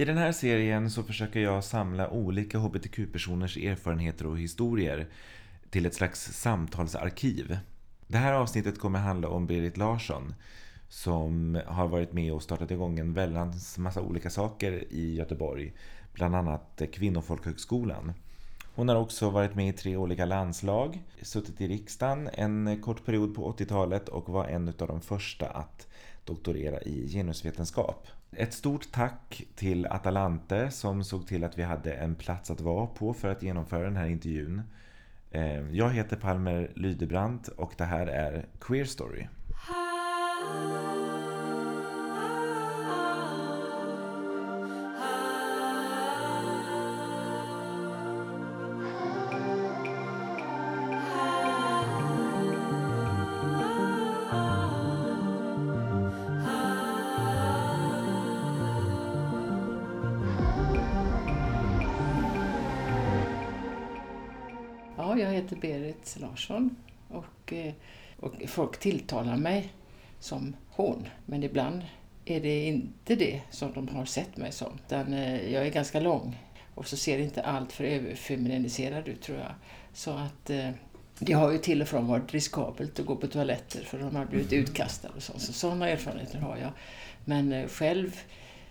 I den här serien så försöker jag samla olika hbtq-personers erfarenheter och historier till ett slags samtalsarkiv. Det här avsnittet kommer handla om Berit Larsson som har varit med och startat igång en väldans massa olika saker i Göteborg. Bland annat Kvinnofolkhögskolan. Hon har också varit med i tre olika landslag, suttit i riksdagen en kort period på 80-talet och var en av de första att doktorera i genusvetenskap. Ett stort tack till Atalante som såg till att vi hade en plats att vara på för att genomföra den här intervjun. Eh, jag heter Palmer Lydebrant och det här är Queer Story. Larsson och, eh, och folk tilltalar mig som hon. Men ibland är det inte det som de har sett mig som. Utan eh, jag är ganska lång och så ser inte allt för överfeminiserad ut tror jag. Så att eh, det har ju till och från varit riskabelt att gå på toaletter för de har blivit utkastade och sånt. Så sådana erfarenheter har jag. Men själv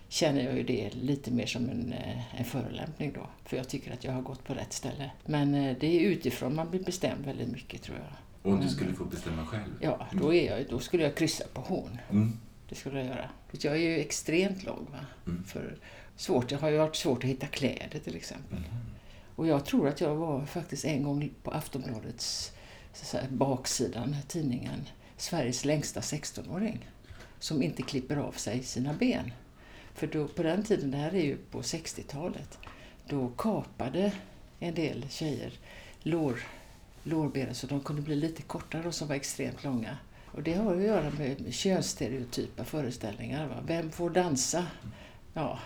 känner jag ju det lite mer som en, eh, en förolämpning då. För jag tycker att jag har gått på rätt ställe. Men eh, det är utifrån man blir bestämd väldigt mycket tror jag. Och om du skulle få bestämma själv? Ja, då, är jag, då skulle jag kryssa på hon. Mm. Det skulle jag göra. Jag är ju extremt lång. Va? Mm. För svårt, jag har ju varit svårt att hitta kläder till exempel. Mm. Och jag tror att jag var faktiskt en gång på Aftonbladets här, baksidan, tidningen, Sveriges längsta 16-åring. Som inte klipper av sig sina ben. För då, på den tiden, det här är ju på 60-talet, då kapade en del tjejer lår, lårbenen så de kunde bli lite kortare och som var extremt långa. Och det har att göra med könsstereotypa föreställningar. Va? Vem får dansa? Ja,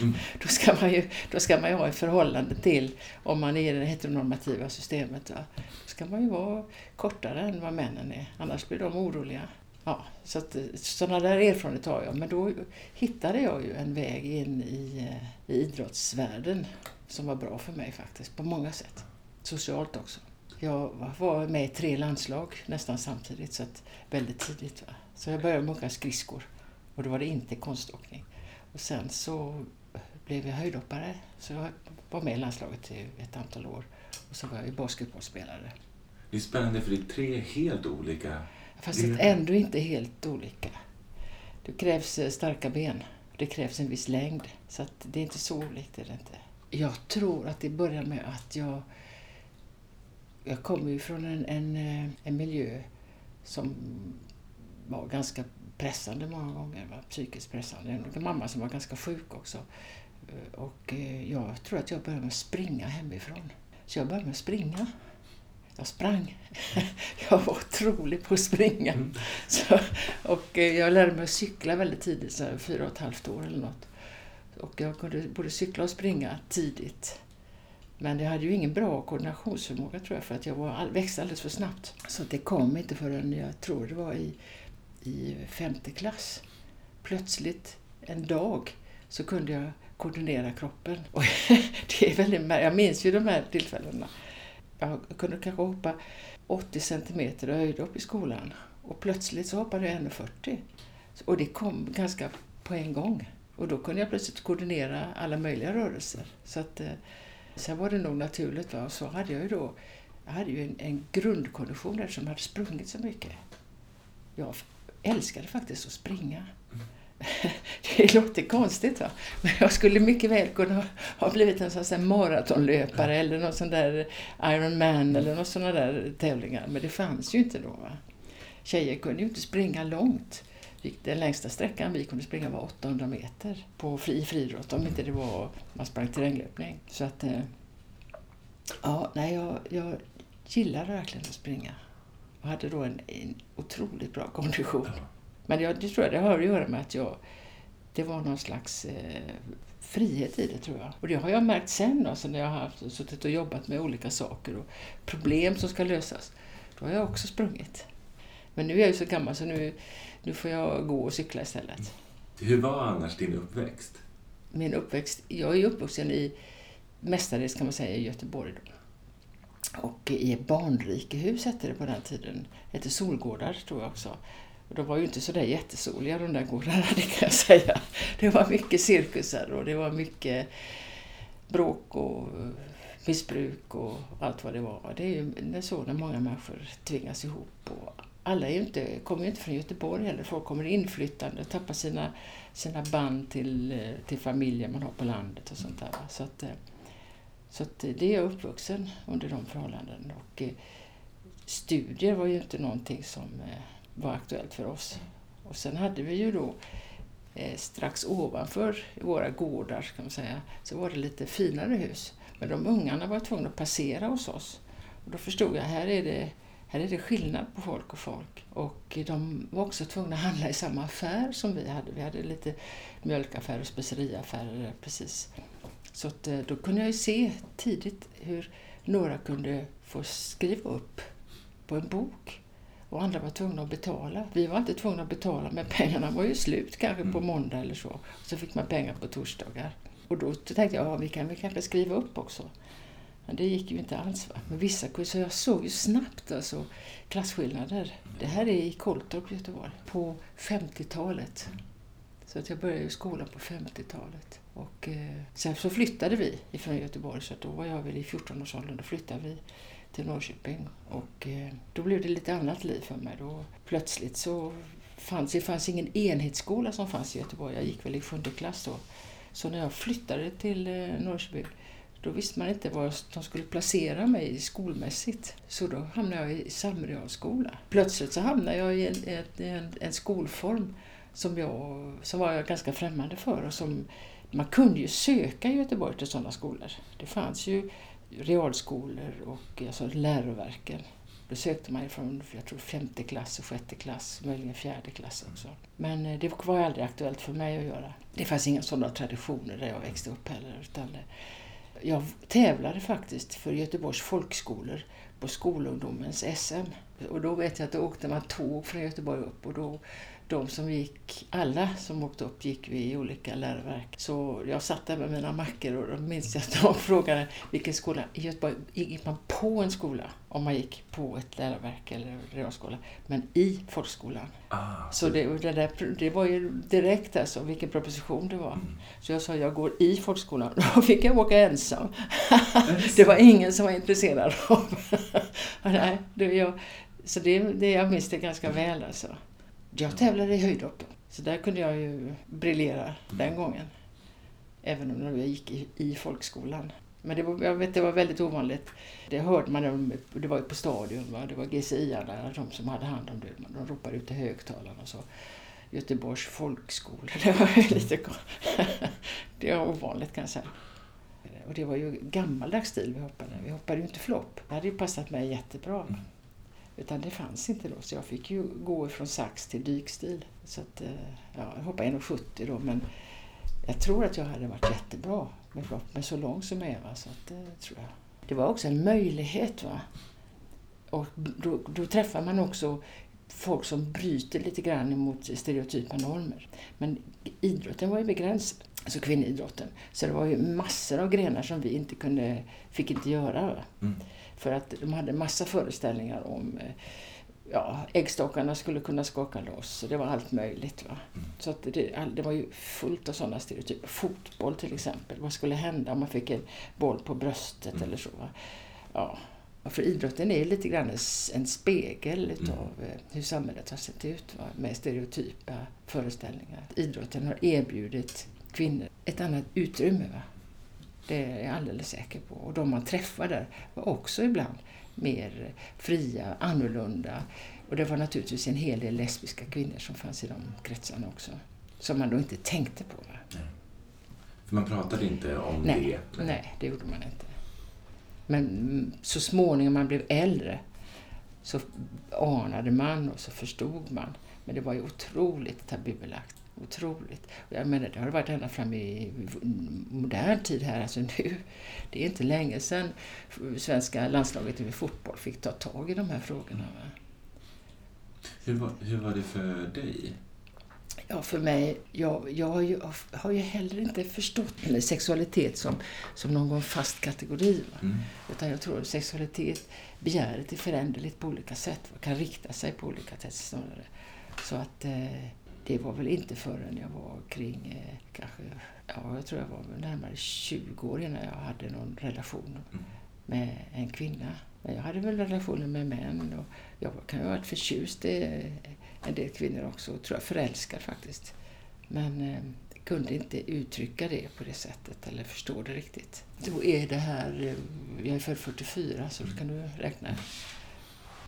mm. då, ska man ju, då ska man ju ha ett förhållande till, om man är i det heteronormativa systemet, va? då ska man ju vara kortare än vad männen är. Annars blir de oroliga. Ja, så att, sådana där erfarenheter har jag. Men då hittade jag ju en väg in i, eh, i idrottsvärlden som var bra för mig faktiskt, på många sätt. Socialt också. Jag var med i tre landslag nästan samtidigt, så att väldigt tidigt. Va? Så jag började med att åka skridskor och då var det inte konståkning. Och sen så blev jag höjdhoppare, så jag var med i landslaget i ett antal år. Och så var jag basketbollspelare. Det är spännande för det är tre helt olika Fast mm. ändå inte helt olika. Det krävs eh, starka ben. Det krävs en viss längd. Så det är inte så olikt. Är det inte. Jag tror att det börjar med att jag... Jag kommer ju från en, en, eh, en miljö som var ganska pressande många gånger. Va? Psykiskt pressande. En mamma som var ganska sjuk också. Eh, och jag tror att jag började med att springa hemifrån. Så jag började med att springa jag sprang. Jag var otrolig på att springa. Mm. Så, och eh, jag lärde mig att cykla väldigt tidigt, så fyra och ett halvt år eller något. Och jag kunde både cykla och springa tidigt. Men jag hade ju ingen bra koordinationsförmåga tror jag, för att jag var, växte alldeles för snabbt. Så det kom inte förrän jag tror det var i, i femte klass. Plötsligt en dag så kunde jag koordinera kroppen. Och det är väldigt, jag minns ju de här tillfällena jag kunde kanske hoppa 80 centimeter höjdhopp i skolan. Och plötsligt så hoppade jag 1,40. Och det kom ganska på en gång. Och då kunde jag plötsligt koordinera alla möjliga rörelser. Så att, eh, sen var det nog naturligt. Va? Och så hade jag ju då jag hade ju en, en grundkondition eftersom jag hade sprungit så mycket. Jag älskade faktiskt att springa. det låter konstigt va? Men jag skulle mycket väl kunna ha blivit en sån här maratonlöpare eller någon sån där Ironman eller någon sådana där tävlingar. Men det fanns ju inte då. Va? Tjejer kunde ju inte springa långt. Den längsta sträckan vi kunde springa var 800 meter på fri friidrott om inte det var man sprang terränglöpning. Så att, eh, ja, nej, jag, jag gillade verkligen att springa och hade då en, en otroligt bra kondition. Men jag, det tror jag det har att göra med att jag, det var någon slags eh, frihet i det tror jag. Och det har jag märkt sen alltså, när jag har haft, suttit och jobbat med olika saker och problem som ska lösas. Då har jag också sprungit. Men nu är jag ju så gammal så nu, nu får jag gå och cykla istället. Hur var annars din uppväxt? min uppväxt, jag är uppvuxen i mestadels kan man säga i Göteborg. Då. Och i barnrikehus hette det på den tiden. Det hette Solgårdar tror jag också. Och de var ju inte så där jättesoliga de där gårdarna, det kan jag säga. Det var mycket cirkusar och det var mycket bråk och missbruk och allt vad det var. Det är ju så när många människor tvingas ihop. Och alla är inte, kommer ju inte från Göteborg heller. Folk kommer inflyttande och tappar sina, sina band till, till familjen man har på landet och sånt där. Så, att, så att det är jag uppvuxen under de förhållandena. Och eh, studier var ju inte någonting som eh, var aktuellt för oss. Och sen hade vi ju då eh, strax ovanför våra gårdar kan man säga, så var det lite finare hus. Men de ungarna var tvungna att passera hos oss. Och då förstod jag, här är det, här är det skillnad på folk och folk. Och de var också tvungna att handla i samma affär som vi hade. Vi hade lite mjölkaffärer och speceriaffärer precis. Så att, eh, då kunde jag ju se tidigt hur några kunde få skriva upp på en bok och andra var tvungna att betala. Vi var inte tvungna att betala men pengarna var ju slut kanske på mm. måndag eller så. Så fick man pengar på torsdagar. Och då tänkte jag, ja vi kan väl kanske skriva upp också. Men det gick ju inte alls. Va? Men vissa så jag såg ju snabbt alltså klasskillnader. Det här är i Koltorp, Göteborg, på 50-talet. Så att jag började i skolan på 50-talet. Och eh, sen så flyttade vi ifrån Göteborg, så då var jag väl i 14-årsåldern. Då flyttade vi till Norrköping. Och eh, då blev det lite annat liv för mig. Då plötsligt så fanns det fanns ingen enhetsskola som fanns i Göteborg. Jag gick väl i sjunde klass då. Så när jag flyttade till eh, Norrköping då visste man inte var de skulle placera mig skolmässigt. Så då hamnade jag i samrealskola. Plötsligt så hamnade jag i en, en, en skolform som, jag, som var jag ganska främmande för. Och som, man kunde ju söka i Göteborg till sådana skolor. Det fanns ju realskolor och alltså läroverken. Då sökte man från jag tror, femte klass och sjätte klass, möjligen fjärde klass också. Men eh, det var aldrig aktuellt för mig att göra. Det fanns inga sådana traditioner där jag växte upp heller. Utan eh, jag tävlade faktiskt för Göteborgs folkskolor på skolungdomens SM. Och då vet jag att då åkte man tåg från Göteborg upp och då de som gick, alla som åkte upp gick vi i olika läroverk. Så jag satt där med mina mackor och då minns jag att de frågade vilken skola. I Göteborg gick man på en skola om man gick på ett läroverk eller realskola, men i folkskolan. Ah, så det, det, där, det var ju direkt alltså vilken proposition det var. Mm. Så jag sa jag går i folkskolan. Då fick jag åka ensam. det var ingen som var intresserad av. Nej, det, jag, så det, det jag minns det ganska väl alltså. Jag tävlade i höjdhopp. Så där kunde jag ju briljera den gången. Även om jag gick i, i folkskolan. Men det var, jag vet, det var väldigt ovanligt. Det hörde man, det var ju på stadion, va? det var GCI-arna, de som hade hand om det. De ropade ut i högtalarna och så. Göteborgs folkskola, det var lite Det var ovanligt kan jag säga. Och det var ju gammaldags stil vi hoppade. Vi hoppade ju inte flopp. Det hade ju passat mig jättebra. Utan det fanns inte då, så jag fick ju gå från sax till dykstil. Så att, eh, ja, jag hoppade 1,70 då, men jag tror att jag hade varit jättebra med flopp, men så lång som Eva, så att, det tror jag. Det var också en möjlighet. va. Och då, då träffar man också folk som bryter lite grann mot stereotypa normer. Men idrotten var ju begränsad, alltså kvinnoidrotten. Så det var ju massor av grenar som vi inte kunde, fick inte göra. Mm. För att de hade massa föreställningar om eh, ja, äggstockarna skulle kunna skaka loss. Det var allt möjligt. Va? Mm. Så att det, det var ju fullt av sådana stereotyper. Fotboll till exempel. Vad skulle hända om man fick en boll på bröstet mm. eller så? Va? Ja. För idrotten är lite grann en spegel mm. av mm. hur samhället har sett ut va? med stereotypa föreställningar. Idrotten har erbjudit kvinnor ett annat utrymme. Va? Det är jag alldeles säker på. Och de man träffar där var också ibland mer fria, annorlunda. Och det var naturligtvis en hel del lesbiska kvinnor som fanns i de kretsarna också. Som man då inte tänkte på. Nej. För man pratade inte om nej, det? Nej. nej, det gjorde man inte. Men så småningom man blev äldre så anade man och så förstod man. Men det var ju otroligt tabubelagt. Otroligt. Jag menar, det har varit ända fram i modern tid här. Alltså nu, det är inte länge sedan svenska landslaget i fotboll fick ta tag i de här frågorna. Hur, var, hur var det för dig? Ja, för mig, jag, jag har, ju, har ju heller inte förstått sexualitet som, som någon fast kategori. Mm. Utan jag tror att sexualitet, begäret är föränderligt på olika sätt. och kan rikta sig på olika sätt snarare. Så att eh, det var väl inte förrän jag var kring, eh, kanske, ja jag tror jag var närmare 20 år innan jag hade någon relation mm. med en kvinna. Men jag hade väl relationer med män och jag kan ju ha varit förtjust i en del kvinnor också, och tror jag förälskad faktiskt. Men eh, kunde inte uttrycka det på det sättet eller förstå det riktigt. Då är det här, eh, jag är född 44 så kan du räkna.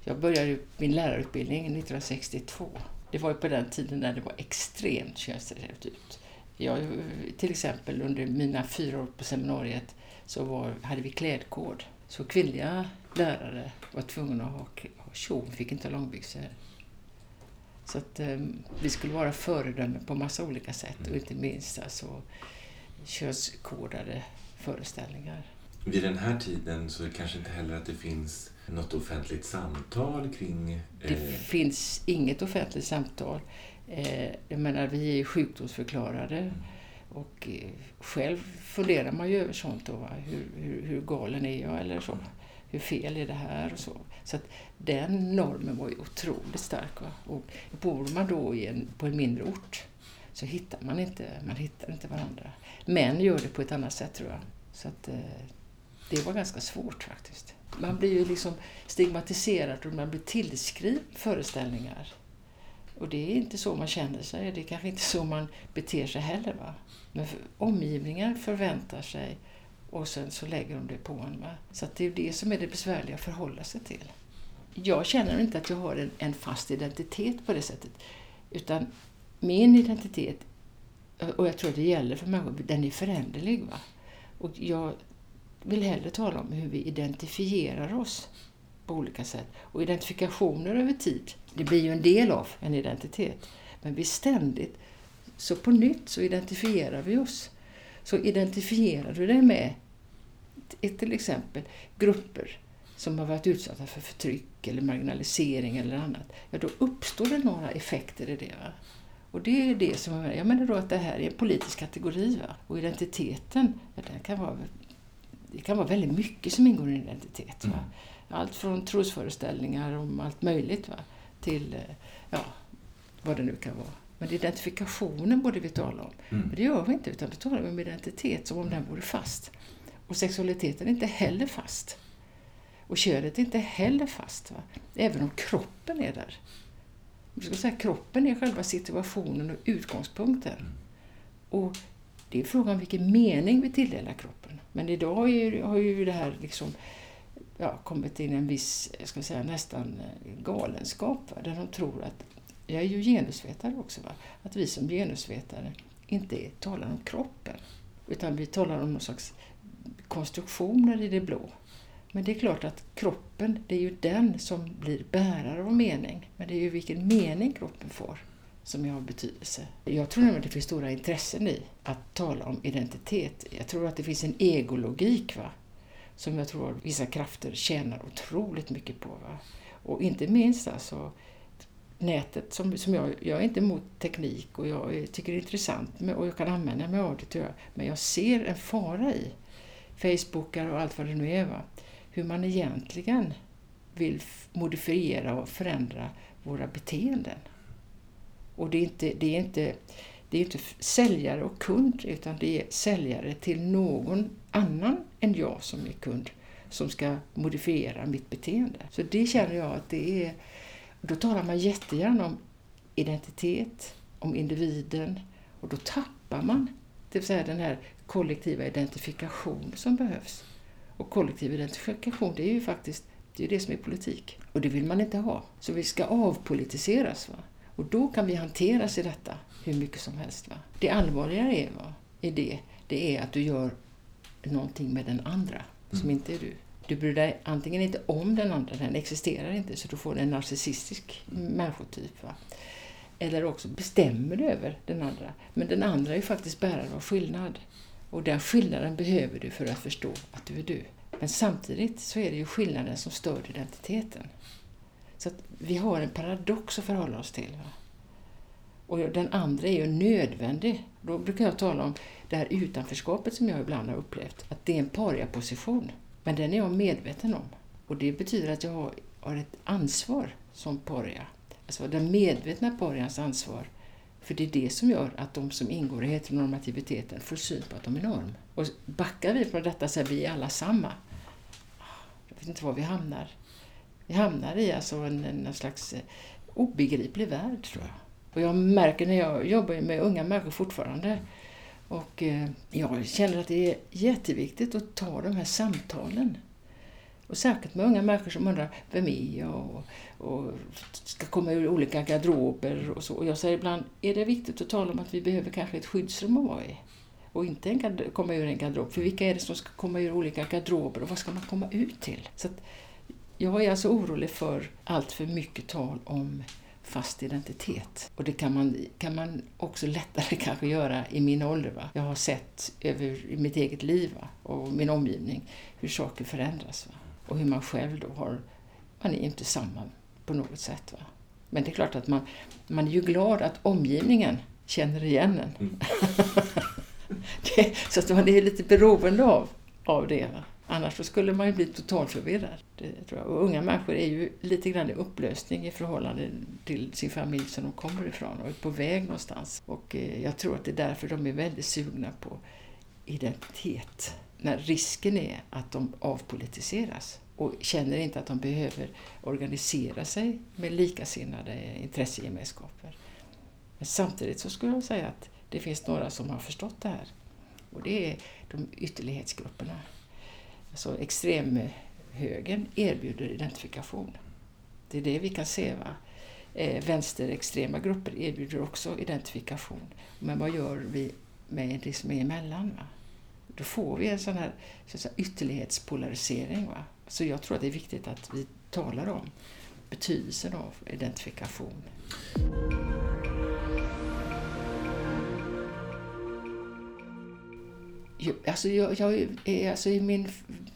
Jag började min lärarutbildning 1962. Det var ju på den tiden när det var extremt könsstereotypt. Jag, till exempel under mina fyra år på seminariet så var, hade vi klädkod. Så kvinnliga lärare var tvungna att ha, ha kjol, fick inte ha långbyxor. Så att eh, vi skulle vara föredömen på massa olika sätt och inte minst alltså könskodade föreställningar. Vid den här tiden så är det kanske inte heller att det finns något offentligt samtal kring... Eh... Det finns inget offentligt samtal. Eh, jag menar, vi är sjukdomsförklarade. Mm. Och eh, själv funderar man ju över sånt då, hur, hur, hur, galen är jag eller så. Hur fel är det här och så. Så den normen var ju otroligt stark. Va? Och bor man då en, på en mindre ort så hittar man inte, man hittar inte varandra. Män gör det på ett annat sätt tror jag. Så att eh, det var ganska svårt faktiskt. Man blir ju liksom stigmatiserad och man blir tillskriven föreställningar. Och det är inte så man känner sig, det är kanske inte så man beter sig heller. Va? Men omgivningen förväntar sig och sen så lägger de det på en. Va? Så det är det som är det besvärliga att förhålla sig till. Jag känner inte att jag har en, en fast identitet på det sättet. Utan min identitet, och jag tror det gäller för människor, den är föränderlig. Va? Och jag vill hellre tala om hur vi identifierar oss på olika sätt. Och identifikationer över tid, det blir ju en del av en identitet. Men vi ständigt, så på nytt så identifierar vi oss. Så identifierar du dig med till exempel grupper som har varit utsatta för förtryck eller marginalisering eller annat, ja då uppstår det några effekter i det. Va? Och det är det som jag menar då att det här är en politisk kategori. Va? Och identiteten, ja, den kan vara, det kan vara väldigt mycket som ingår i en identitet. Mm. Allt från trosföreställningar om allt möjligt va? till eh, ja, vad det nu kan vara. Men identifikationen borde vi tala om. Mm. Men det gör vi inte, utan vi talar om identitet som om den vore fast. Och sexualiteten är inte heller fast. Och könet är inte heller fast, va? även om kroppen är där. Jag ska säga, kroppen är själva situationen och utgångspunkten. Mm. Och det är frågan vilken mening vi tilldelar kroppen. Men idag har ju, har ju det här liksom, ja, kommit in en viss, jag ska säga nästan eh, galenskap. Va? Där de tror att, jag är ju genusvetare också, va? att vi som genusvetare inte talar om kroppen. Utan vi talar om någon slags konstruktioner i det blå. Men det är klart att kroppen, det är ju den som blir bärare av mening. Men det är ju vilken mening kroppen får som har betydelse. Jag tror nämligen att det finns stora intressen i att tala om identitet. Jag tror att det finns en egologik va? som jag tror vissa krafter tjänar otroligt mycket på. Va? Och inte minst alltså nätet, som, som jag, jag är inte emot teknik och jag tycker det är intressant med, och jag kan använda mig av det, men jag ser en fara i Facebookar och allt vad det nu är. Va? Hur man egentligen vill modifiera och förändra våra beteenden. Och det är inte, det är inte, det är inte säljare och kund, utan det är säljare till någon annan än jag som är kund som ska modifiera mitt beteende. Så det känner jag att det är... Då talar man jättegärna om identitet, om individen och då tappar man det vill säga den här kollektiva identifikation som behövs. Och kollektiv identifikation, det är ju faktiskt det, är det som är politik. Och det vill man inte ha. Så vi ska avpolitiseras. Va? Och då kan vi hanteras i detta hur mycket som helst. Va? Det allvarliga är, va, i det, det är att du gör någonting med den andra, mm. som inte är du. Du bryr dig antingen inte om den andra, den existerar inte, så du får en narcissistisk människotyp. Va? Eller också bestämmer du över den andra. Men den andra är faktiskt bärare av skillnad. Och den skillnaden behöver du för att förstå att du är du. Men samtidigt så är det ju skillnaden som stör identiteten. Så att vi har en paradox att förhålla oss till. Va? Och den andra är ju nödvändig. Då brukar jag tala om det här utanförskapet som jag ibland har upplevt. Att det är en pariaposition. Men den är jag medveten om. Och det betyder att jag har ett ansvar som paria. Alltså den medvetna parians ansvar. För det är det som gör att de som ingår i heteronormativiteten får syn på att de är norm. Och backar vi från detta så är vi alla samma. Jag vet inte var vi hamnar. Vi hamnar i alltså en, en slags eh, obegriplig värld, tror jag. Och jag märker när jag jobbar med unga människor fortfarande och eh, jag känner att det är jätteviktigt att ta de här samtalen. Och särskilt med unga människor som undrar, vem är jag? Och, och ska komma ur olika garderober och så. Och jag säger ibland, är det viktigt att tala om att vi behöver kanske ett skyddsrum att vara i? Och inte en, komma ur en garderob. För vilka är det som ska komma ur olika garderober och vad ska man komma ut till? Så jag är alltså orolig för allt för mycket tal om fast identitet. Och det kan man, kan man också lättare kanske göra i min ålder. Va? Jag har sett över i mitt eget liv va? och min omgivning hur saker förändras. Va? Och hur man själv då har, man är inte samma på något sätt. Va? Men det är klart att man, man är ju glad att omgivningen känner igen en. Mm. det, så att man är lite beroende av, av det. Va? Annars skulle man ju bli totalförvirrad. Det tror jag. Och unga människor är ju lite grann i upplösning i förhållande till sin familj som de kommer ifrån och är på väg någonstans. Och eh, jag tror att det är därför de är väldigt sugna på identitet. När risken är att de avpolitiseras och känner inte att de behöver organisera sig med likasinnade intressegemenskaper. Men samtidigt så skulle jag säga att det finns några som har förstått det här. Och det är de ytterlighetsgrupperna alltså extremhögern erbjuder identifikation. Det är det vi kan se. Va? Eh, vänsterextrema grupper erbjuder också identifikation. Men vad gör vi med det som är emellan? Va? Då får vi en sån här så säga, ytterlighetspolarisering. Va? Så jag tror att det är viktigt att vi talar om betydelsen av identifikation. Alltså jag, jag, alltså i min,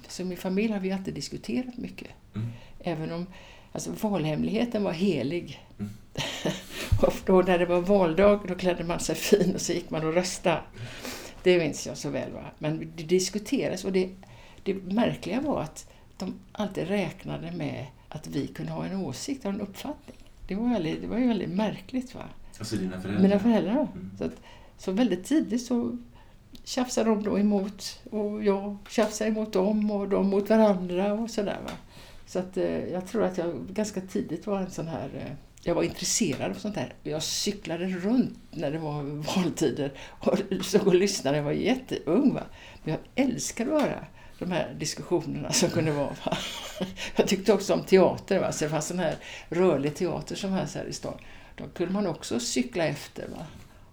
alltså min familj har vi alltid diskuterat mycket. Mm. Även om alltså valhemligheten var helig. Mm. och då när det var valdag då klädde man sig fin och så gick man och röstade. Det minns jag så väl. Va? Men det diskuterades och det, det märkliga var att de alltid räknade med att vi kunde ha en åsikt och en uppfattning. Det var, väldigt, det var ju väldigt märkligt. Va? Alltså dina föräldrar? Mina föräldrar. Mm. Så, att, så väldigt tidigt så tjafsade de då emot och jag tjafsade emot dem och de mot varandra och sådär. Va? Så att eh, jag tror att jag ganska tidigt var en sån här eh, jag var intresserad av sånt här. Jag cyklade runt när det var valtider och såg och lyssnade. Jag var jätteung. Va? Men jag älskade att höra de här diskussionerna som kunde vara. Va? Jag tyckte också om teater. Va? Så det fanns sån här rörlig teater som fanns här i stan. Då kunde man också cykla efter. Va?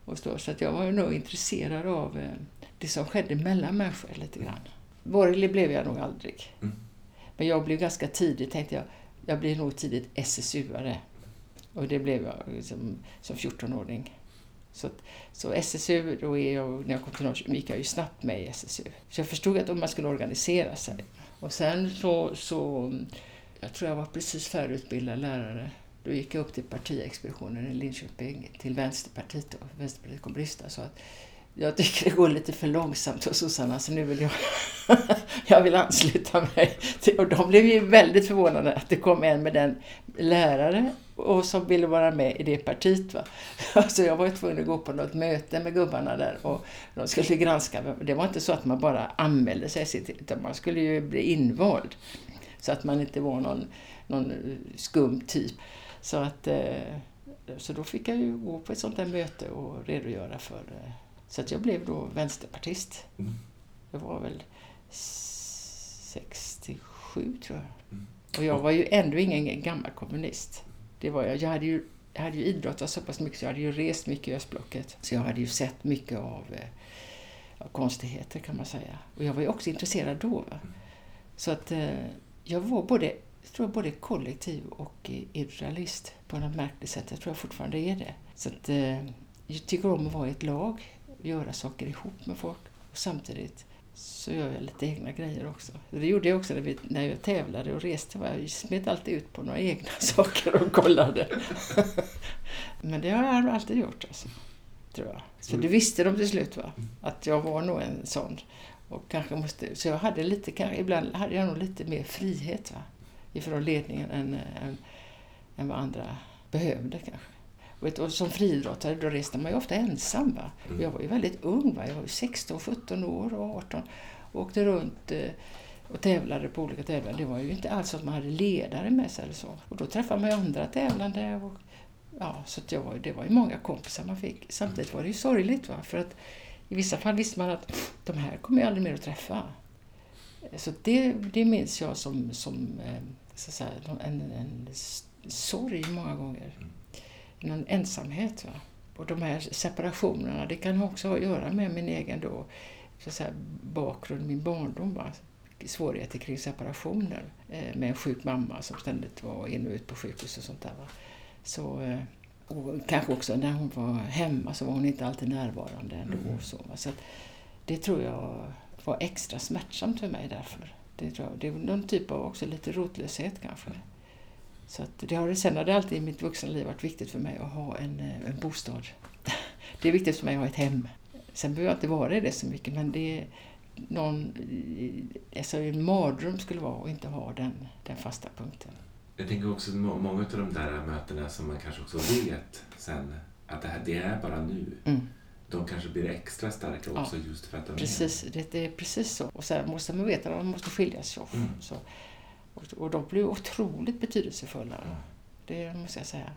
Och. Så att jag var nog intresserad av eh, det som skedde mellan människor lite grann. Borgerlig blev jag nog aldrig. Mm. Men jag blev ganska tidigt, tänkte jag, jag blir nog tidigt SSU-are. Och det blev jag liksom, som 14-åring. Så, så SSU, då är jag, när jag kom till Norrköping gick jag ju snabbt med i SSU. Så jag förstod att om man skulle organisera sig. Och sen så, så jag tror jag var precis färdigutbildad lärare. Då gick jag upp till partiexpeditionen i Linköping, till Vänsterpartiet, då, Vänsterpartiet kommunisterna. Så att jag tycker det går lite för långsamt hos sossarna så nu vill jag, jag vill ansluta mig. Och de blev ju väldigt förvånade att det kom en med den lärare och som ville vara med i det partiet. Va? Så jag var tvungen att gå på något möte med gubbarna där och de skulle granska. Det var inte så att man bara anmälde sig utan man skulle ju bli invald. Så att man inte var någon, någon skum typ. Så, att, eh, så då fick jag ju gå på ett sånt där möte och redogöra för eh, så att jag blev då vänsterpartist. Mm. Jag var väl 67 tror jag. Mm. Och jag var ju ändå ingen gammal kommunist. Det var jag. Jag hade ju, jag hade ju idrottat så pass mycket så jag hade ju rest mycket i östblocket. Så jag hade ju sett mycket av, eh, av konstigheter kan man säga. Och jag var ju också intresserad då. Va? Så att jag var både, jag tror både kollektiv och idealist på något märkligt sätt. Jag tror jag fortfarande är det. Så att, eh, jag tycker om att vara i ett lag göra saker ihop med folk. Och samtidigt så gör jag lite egna grejer också. Det gjorde jag också när, vi, när jag tävlade och reste. Jag smet alltid ut på några egna saker och kollade. Men det har jag alltid gjort. Alltså, tror jag. Så det visste de till slut, va? att jag var nog en sån. Och kanske måste, så jag hade lite, ibland hade jag nog lite mer frihet va? Ifrån ledningen än, än, än vad andra behövde kanske. Och, och som friidrottare då reste man ju ofta ensam. Va? Mm. Jag var ju väldigt ung, va? jag var ju 16, 17 år och 18. Och åkte runt eh, och tävlade på olika tävlingar. Det var ju inte alls att man hade ledare med sig eller så. Och då träffade man ju andra tävlande. Och, ja, så jag var, det var ju många kompisar man fick. Samtidigt var det ju sorgligt. Va? För att i vissa fall visste man att de här kommer jag aldrig mer att träffa. Så det, det minns jag som, som så att säga, en, en sorg många gånger. En ensamhet. Va? Och de här separationerna, det kan också ha att göra med min egen då, så att säga, bakgrund, min barndom. Va? Svårigheter kring separationer eh, med en sjuk mamma som ständigt var in och ut på sjukhus och sånt där. Va? Så, eh, och kanske också när hon var hemma så var hon inte alltid närvarande ändå. Mm. Så, så det tror jag var extra smärtsamt för mig därför. Det, tror jag, det är någon typ av också lite rotlöshet kanske. Så att det har, sen har det alltid i mitt vuxna liv varit viktigt för mig att ha en, eh, en bostad. Det är viktigt för mig att ha ett hem. Sen behöver jag inte vara det så mycket men det är någon, alltså en mardröm skulle vara att inte ha den, den fasta punkten. Jag tänker också många av de där mötena som man kanske också vet sen att det här det är bara nu. Mm. De kanske blir extra starka också ja, just för att de precis, är... Det, det är precis så. Och sen måste man veta att de måste skiljas. Så. Mm. så. Och, och de blir otroligt betydelsefulla. Mm. Det måste jag säga.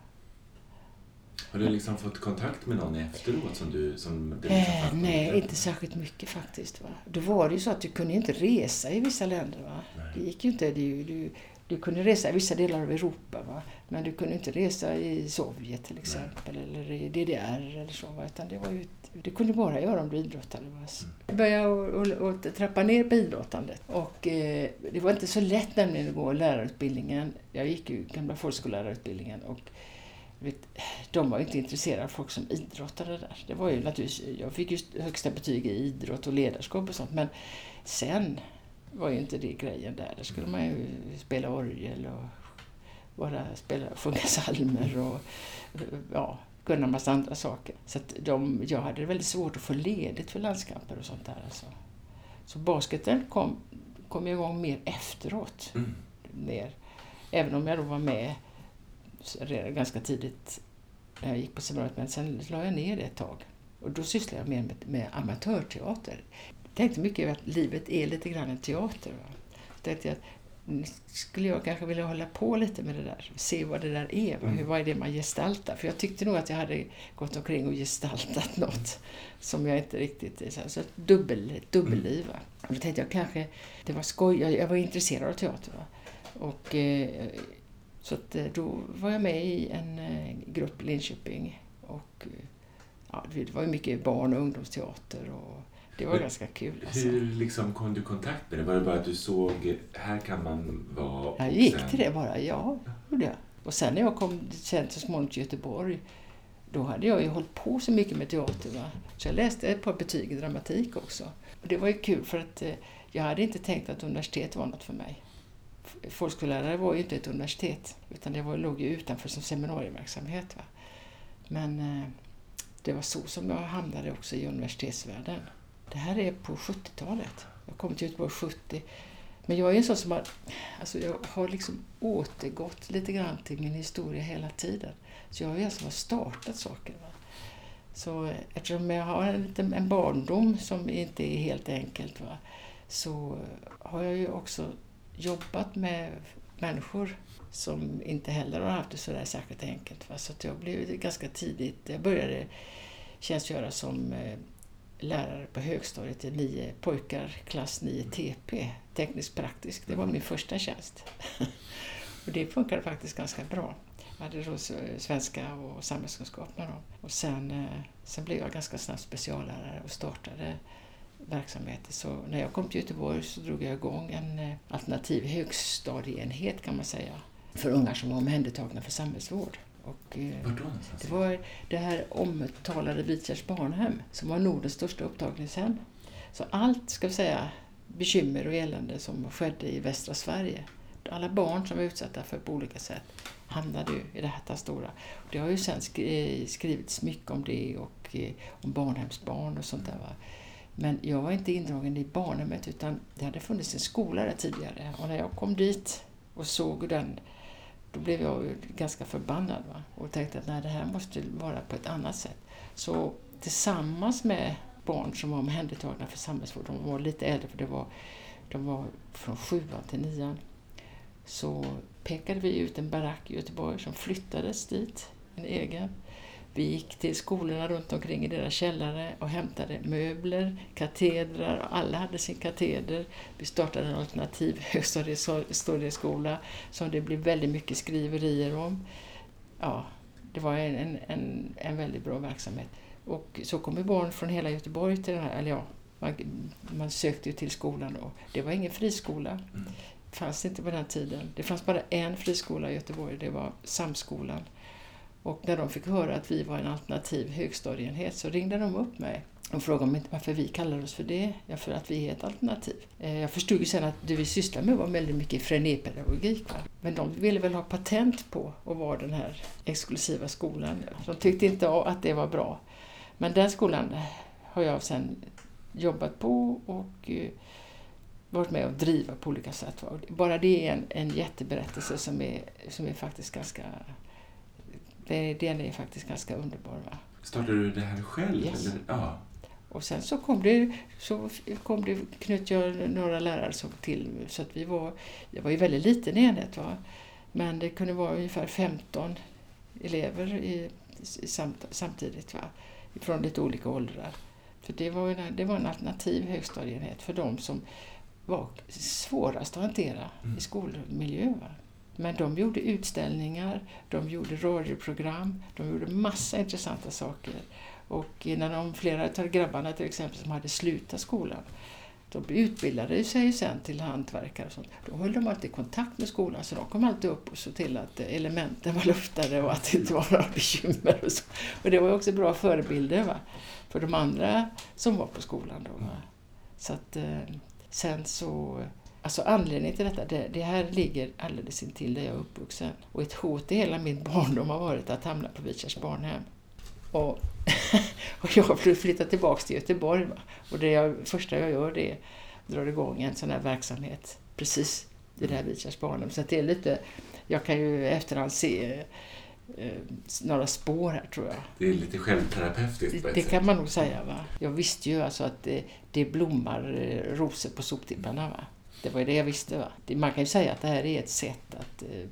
Har du liksom fått kontakt med någon efteråt som du som liksom eh, Nej, inte särskilt mycket faktiskt. Va? Då var det ju så att du kunde inte resa i vissa länder. Va? Det gick ju inte. Du, du, du kunde resa i vissa delar av Europa, va? men du kunde inte resa i Sovjet till exempel, Nej. eller i DDR eller så. Va? Utan det, var ju, det kunde du bara göra om du idrottade. Jag mm. började och, och, och trappa ner på idrottandet. Och, eh, det var inte så lätt nämligen att gå lärarutbildningen. Jag gick ju gamla folkskollärarutbildningen. Och, vet, de var inte intresserade av folk som idrottade där. Det var ju naturligtvis, jag fick ju högsta betyg i idrott och ledarskap och sånt. Men sen var ju inte det grejen där. Där skulle man ju spela orgel och bara spela, sjunga psalmer och ja, kunna en massa andra saker. Så de, jag hade väldigt svårt att få ledigt för landskamper och sånt där. Alltså. Så basketen kom, kom igång mer efteråt. Mm. Mer. Även om jag då var med redan ganska tidigt när jag gick på seminariet, men sen la jag ner det ett tag. Och då sysslade jag mer med, med amatörteater tänkte mycket att livet är lite grann en teater. Va? Så tänkte jag att skulle jag kanske vilja hålla på lite med det där, se vad det där är, mm. vad är det man gestaltar? För jag tyckte nog att jag hade gått omkring och gestaltat något som jag inte riktigt... Så, så dubbel, dubbelliv. Va? Och då tänkte jag kanske, det var skoj, jag, jag var intresserad av teater. Va? Och, eh, så att, eh, då var jag med i en eh, grupp i Linköping. Och, ja, det var mycket barn och ungdomsteater. Och, det var Men, ganska kul. Alltså. Hur liksom kom du i kontakt med det? Var det bara att du såg, här kan man vara? Jag gick sen... till det bara, ja. gjorde jag. Och sen när jag kom sen så småningom till Göteborg, då hade jag ju hållit på så mycket med teater. Va? Så jag läste ett par betyg i dramatik också. Och det var ju kul för att eh, jag hade inte tänkt att universitet var något för mig. Folkskollärare var ju inte ett universitet, utan det var, låg ju utanför som seminarieverksamhet. Va? Men eh, det var så som jag hamnade också i universitetsvärlden. Det här är på 70-talet. Jag kom till Göteborg 70. Men jag är en sån som har, alltså jag har liksom återgått lite grann till min historia hela tiden. Så jag är en som har startat saker. Va? Så eh, eftersom jag har en, liten, en barndom som inte är helt enkelt va? så har jag ju också jobbat med människor som inte heller har haft det sådär särskilt enkelt. Va? Så jag blev ganska tidigt, jag började tjänstgöra som eh, lärare på högstadiet i nio pojkar, klass 9 TP, teknisk praktisk. Det var min första tjänst. och det funkade faktiskt ganska bra. Jag hade då svenska och samhällskunskap med dem. Och sen, eh, sen blev jag ganska snabbt speciallärare och startade verksamheter. Så när jag kom till Göteborg så drog jag igång en eh, alternativ högstadieenhet kan man säga för ungar som var omhändertagna för samhällsvård. Och, eh, det var det här omtalade Vitjärns barnhem som var Nordens största upptagningshem. Så allt, ska vi säga, bekymmer och elände som skedde i västra Sverige alla barn som var utsatta för på olika sätt hamnade ju i det här stora. Det har ju sen skrivits mycket om det och eh, om barnhemsbarn och sånt där. Va? Men jag var inte indragen i barnhemmet utan det hade funnits en skola där tidigare och när jag kom dit och såg den då blev jag ganska förbannad va? och tänkte att nej, det här måste vara på ett annat sätt. Så tillsammans med barn som var omhändertagna för samhällsvård, de var lite äldre för det var, de var från sjuan till nian, så pekade vi ut en barack i Göteborg som flyttades dit, en egen. Vi gick till skolorna runt omkring i deras källare och hämtade möbler, katedrar. Alla hade sin kateder. Vi startade en alternativ högstadieskola som det blev väldigt mycket skriverier om. Ja, det var en, en, en väldigt bra verksamhet. Och så kommer barn från hela Göteborg till den här, eller ja, man, man sökte ju till skolan då. Det var ingen friskola. Mm. Det fanns inte på den tiden. Det fanns bara en friskola i Göteborg, det var Samskolan. Och när de fick höra att vi var en alternativ högstadieenhet så ringde de upp mig och frågade mig varför vi kallar oss för det. Ja, för att vi är ett alternativ. Eh, jag förstod ju sen att det vi sysslar med var väldigt mycket frenépedagogik. Men de ville väl ha patent på att vara den här exklusiva skolan. De tyckte inte att det var bra. Men den skolan har jag sen jobbat på och eh, varit med och driva på olika sätt. Bara det är en, en jätteberättelse som är, som är faktiskt ganska det, den är faktiskt ganska underbar. Va? Startade du det här själv? Yes. Eller? Ja. Och sen så kom det, så kom det, knöt jag några lärare som till så att vi var, det var ju väldigt liten enhet va. Men det kunde vara ungefär 15 elever i, i samt, samtidigt va. Från lite olika åldrar. För det var, en, det var en alternativ högstadieenhet för de som var svårast att hantera mm. i skolmiljö. Va? Men de gjorde utställningar, de gjorde radioprogram, de gjorde massa intressanta saker. Och när de, flera av grabbarna till exempel som hade slutat skolan, de utbildade sig sen till hantverkare och sånt. Då höll de alltid kontakt med skolan så de kom alltid upp och såg till att elementen var luftade och att det inte var några bekymmer. Och, så. och det var också bra förebilder va? för de andra som var på skolan. Då, va? Så att, eh, sen så Alltså anledningen till detta, det, det, här ligger alldeles intill där jag är uppvuxen. Och ett hot i hela min barndom har varit att hamna på Vichars barnhem. Och, och jag har flyttat tillbaka till Göteborg. Va? Och det jag, första jag gör det är att dra igång en sån här verksamhet precis i det här Vichars barnhem. Så det är lite, jag kan ju efterhand se eh, några spår här tror jag. Det är lite självterapeutiskt Det, det kan man nog säga. Va? Jag visste ju alltså att det, det blommar eh, rosor på soptipparna. Va? Det var ju det jag visste. Va? Man kan ju säga att det här är ett sätt att eh,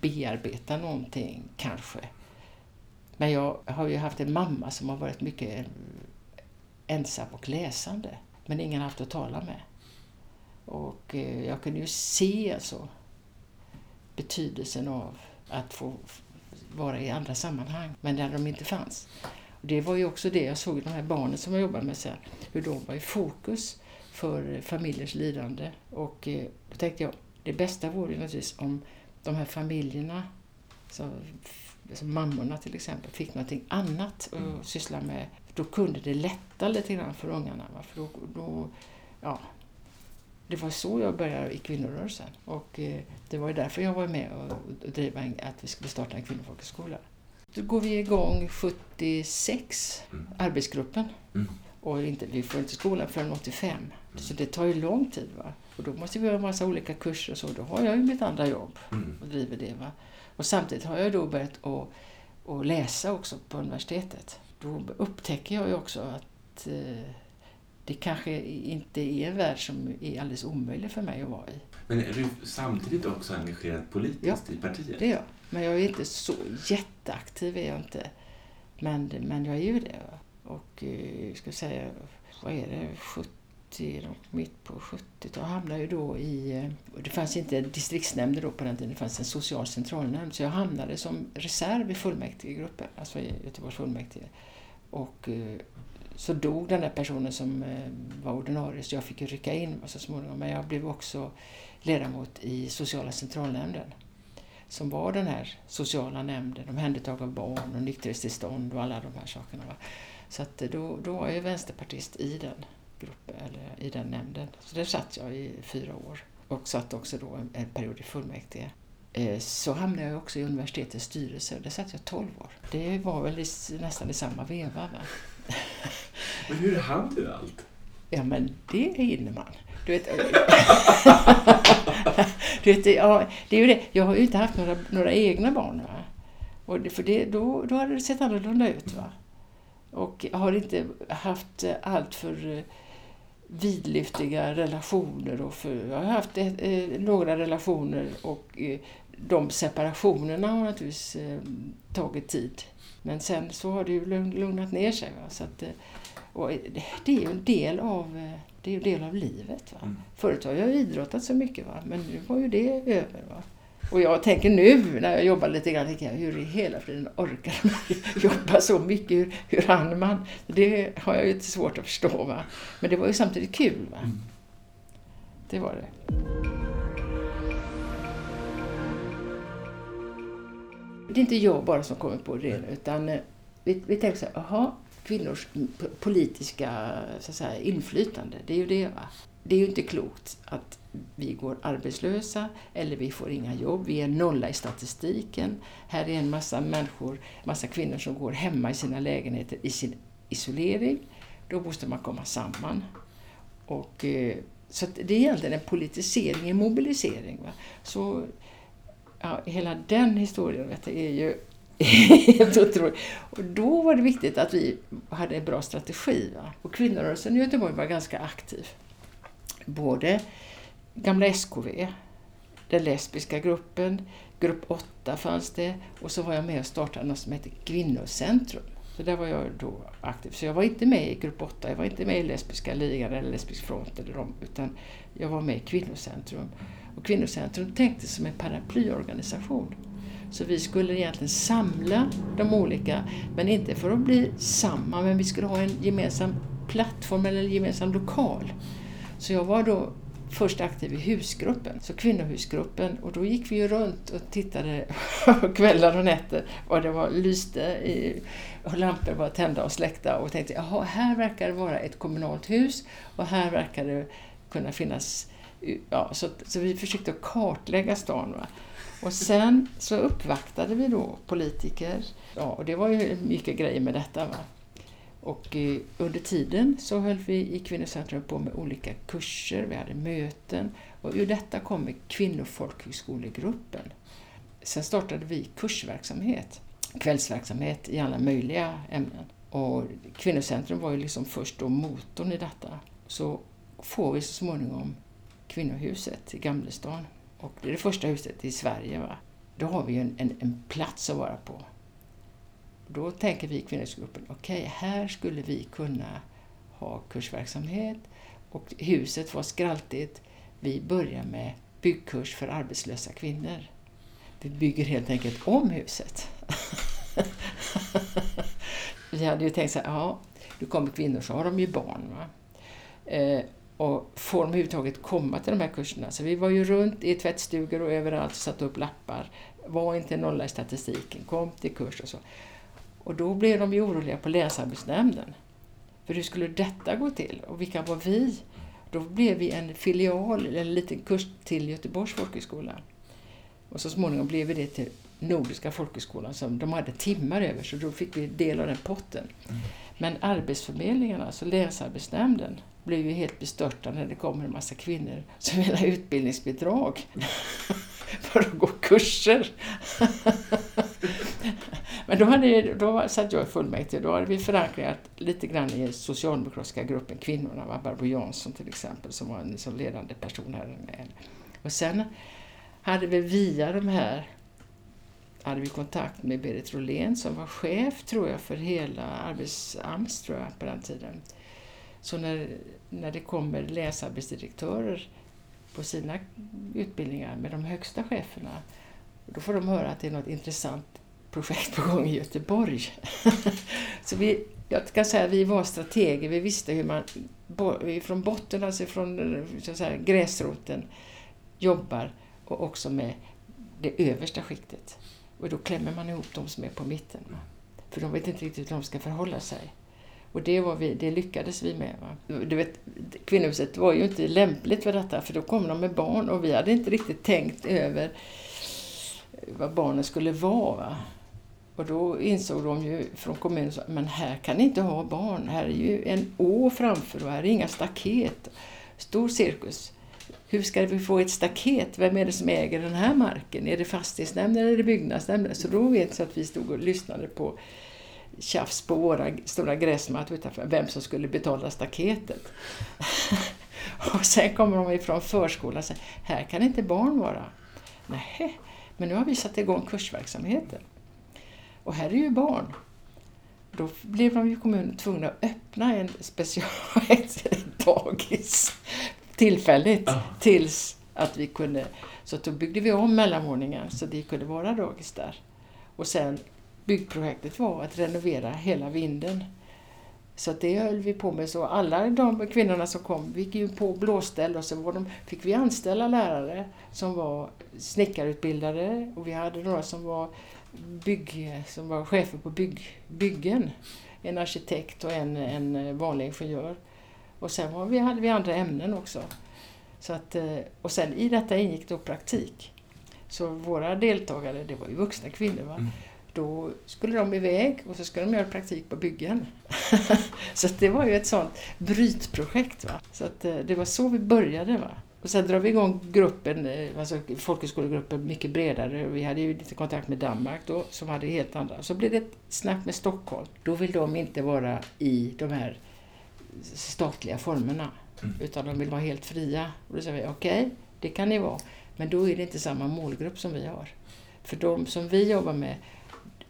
bearbeta någonting, kanske. Men jag har ju haft en mamma som har varit mycket ensam och läsande. Men ingen haft att tala med. Och eh, jag kunde ju se alltså betydelsen av att få vara i andra sammanhang, men där de inte fanns. Och det var ju också det jag såg i de här barnen som jag jobbade med sen, hur de var i fokus för familjers lidande. Och eh, då tänkte jag, det bästa vore naturligtvis om de här familjerna, så, som mammorna till exempel, fick någonting annat att mm. syssla med. Då kunde det lätta lite grann för ungarna. För då, då, ja, det var så jag började i kvinnorörelsen. Och eh, det var därför jag var med och, och drev att vi skulle starta en kvinnofolkhögskola. Då går vi igång 76, mm. arbetsgruppen. Mm. Och inte, vi får inte skolan förrän 85. Mm. Så det tar ju lång tid. Va? Och då måste vi ha en massa olika kurser och så. Då har jag ju mitt andra jobb mm. och driver det. Va? Och samtidigt har jag då börjat att, att läsa också på universitetet. Då upptäcker jag ju också att eh, det kanske inte är en värld som är alldeles omöjlig för mig att vara i. Men är du samtidigt också engagerad politiskt ja, i partiet? det är jag. Men jag är inte så jätteaktiv, är jag inte. Men, men jag är ju det. Va? Och eh, ska säga, vad är det, 70, mitt på 70-talet hamnade ju då i... Eh, det fanns inte distriktsnämnder då på den tiden, det fanns en social centralnämnd. Så jag hamnade som reserv i fullmäktigegruppen, alltså i Göteborgs fullmäktige. Och eh, så dog den där personen som var ordinarie så jag fick ju rycka in så småningom. Men jag blev också ledamot i sociala centralnämnden som var den här sociala nämnden, omhändertagande av barn och nykterhetstillstånd och alla de här sakerna. Så att då, då var jag vänsterpartist i den gruppen, eller i den nämnden. Så där satt jag i fyra år. och satt också då en, en period i fullmäktige. Eh, så hamnade jag också i universitetets styrelse. Där satt jag 12 år. Det var väl i, nästan i samma veva. Va? Men hur hann du allt? Ja, men det hinner man. Du vet, du vet, ja, det är ju det. Jag har ju inte haft några, några egna barn. Va? Och det, för det, då, då hade det sett annorlunda ut. Va? Och har inte haft allt för eh, vidlyftiga relationer. Och för, jag har haft eh, några relationer och eh, de separationerna har naturligtvis eh, tagit tid. Men sen så har det ju lugnat ner sig. Va? Så att, eh, och det är ju en del av, eh, det är en del av livet. Va? Mm. Förut har jag idrottat så mycket, va? men nu var ju det över. Va? Och jag tänker nu när jag jobbar lite grann, jag, hur i hela friden orkar man jobba så mycket? Hur, hur hann man? Det har jag ju lite svårt att förstå. Va? Men det var ju samtidigt kul. Va? Mm. Det var det. Det är inte jag bara som kommer på det, utan eh, vi, vi tänker så här, aha, kvinnors politiska så säga, inflytande, det är ju det. Va? Det är ju inte klokt att vi går arbetslösa eller vi får inga jobb, vi är nolla i statistiken. Här är en massa människor, massa kvinnor som går hemma i sina lägenheter i sin isolering. Då måste man komma samman. Och, eh, så det är egentligen en politisering, en mobilisering. Va? Så ja, hela den historien vet du, är ju helt otroligt. Och då var det viktigt att vi hade en bra strategi. Va? Och kvinnorörelsen i Göteborg var ganska aktiv. Både gamla SKV, den lesbiska gruppen, grupp 8 fanns det och så var jag med och startade något som heter Kvinnocentrum. Så där var jag då aktiv. Så jag var inte med i grupp 8, jag var inte med i Lesbiska ligan eller Lesbisk front eller dem, utan jag var med i Kvinnocentrum. Och Kvinnocentrum tänkte som en paraplyorganisation. Så vi skulle egentligen samla de olika, men inte för att bli samma, men vi skulle ha en gemensam plattform eller en gemensam lokal. Så jag var då först aktiv i husgruppen, så kvinnohusgruppen. Och då gick vi ju runt och tittade kvällar och nätter och det var lyste i, och lampor var tända och släckta och tänkte jaha, här verkar det vara ett kommunalt hus och här verkar det kunna finnas Ja, så, så vi försökte kartlägga stan. Va? Och sen så uppvaktade vi då politiker. Ja, och det var ju mycket grejer med detta. Va? Och under tiden så höll vi i Kvinnocentrum på med olika kurser, vi hade möten och ur detta kommer Kvinnofolkhögskolegruppen. Sen startade vi kursverksamhet, kvällsverksamhet i alla möjliga ämnen. Och Kvinnocentrum var ju liksom först då motorn i detta. Så får vi så småningom Kvinnohuset i Gamlestan. Och det är det första huset i Sverige. Va? Då har vi ju en, en, en plats att vara på. Då tänker vi i kvinnohusgruppen, okej, okay, här skulle vi kunna ha kursverksamhet och huset var skraltigt. Vi börjar med byggkurs för arbetslösa kvinnor. Vi bygger helt enkelt om huset. vi hade ju tänkt så här, ja, nu kommer kvinnor så har de ju barn. Va? Eh, och får de överhuvudtaget komma till de här kurserna? Så vi var ju runt i tvättstugor och överallt och satte upp lappar. Var inte nolla i statistiken, kom till kurs och så. Och då blev de ju oroliga på länsarbetsnämnden. För hur skulle detta gå till? Och vilka var vi? Då blev vi en filial, en liten kurs till Göteborgs folkhögskola. Och så småningom blev vi det till Nordiska folkhögskolan som de hade timmar över så då fick vi del av den potten. Mm. Men Arbetsförmedlingen, alltså Länsarbetsnämnden, blev ju helt bestörta när det kommer en massa kvinnor som vill ha utbildningsbidrag för att gå kurser. Men då, hade, då satt jag i fullmäktige då hade vi förankrat lite grann i socialdemokratiska gruppen Kvinnorna, var Barbro Jansson till exempel som var en så ledande person här. Och sen hade vi via de här hade vi kontakt med Berit Rolén som var chef, tror jag, för hela arbetsAMS tror jag, på den tiden. Så när, när det kommer länsarbetsdirektörer på sina utbildningar med de högsta cheferna, då får de höra att det är något intressant projekt på gång i Göteborg. så vi, jag kan säga att vi var strateger, vi visste hur man från botten, alltså från så att säga, gräsroten, jobbar och också med det översta skiktet. Och då klämmer man ihop de som är på mitten. För de vet inte riktigt hur de ska förhålla sig. Och det, var vi, det lyckades vi med. Va? Du vet, kvinnohuset var ju inte lämpligt för detta för då kom de med barn och vi hade inte riktigt tänkt över vad barnen skulle vara. Va? Och då insåg de ju från kommunen men här kan ni inte ha barn. Här är ju en å framför och här är inga staket. Stor cirkus. Hur ska vi få ett staket? Vem är det som äger den här marken? Är det fastighetsnämnden eller byggnadsnämnden? Så då vet jag att vi stod och lyssnade på tjafs på våra stora gräsmattor utanför, vem som skulle betala staketet. och sen kommer de ifrån förskolan och säger, här kan inte barn vara. Nej, men nu har vi satt igång kursverksamheten. Och här är ju barn. Då blev de ju kommunen tvungna att öppna en special dagis tillfälligt ah. tills att vi kunde... Så då byggde vi om mellanvåningen så det kunde vara dagis där. Och sen byggprojektet var att renovera hela vinden. Så det höll vi på med. Så alla de kvinnorna som kom, vi gick ju på blåställ och så var de, fick vi anställa lärare som var snickarutbildade och vi hade några som var, bygg, som var chefer på bygg, byggen. En arkitekt och en, en vanlig ingenjör. Och sen var vi, hade vi andra ämnen också. Så att, eh, och sen i detta ingick då praktik. Så våra deltagare, det var ju vuxna kvinnor, va? Mm. då skulle de iväg och så skulle de göra praktik på byggen. så det var ju ett sånt brytprojekt. Va? Så att, eh, det var så vi började. Va? Och sen drar vi igång gruppen, eh, alltså folkhögskolegruppen mycket bredare. Vi hade ju lite kontakt med Danmark då som hade helt andra. Så blev det ett snack med Stockholm. Då vill de inte vara i de här statliga formerna. Mm. Utan de vill vara helt fria. Och då säger vi, okej, okay, det kan ni vara. Men då är det inte samma målgrupp som vi har. För de som vi jobbar med,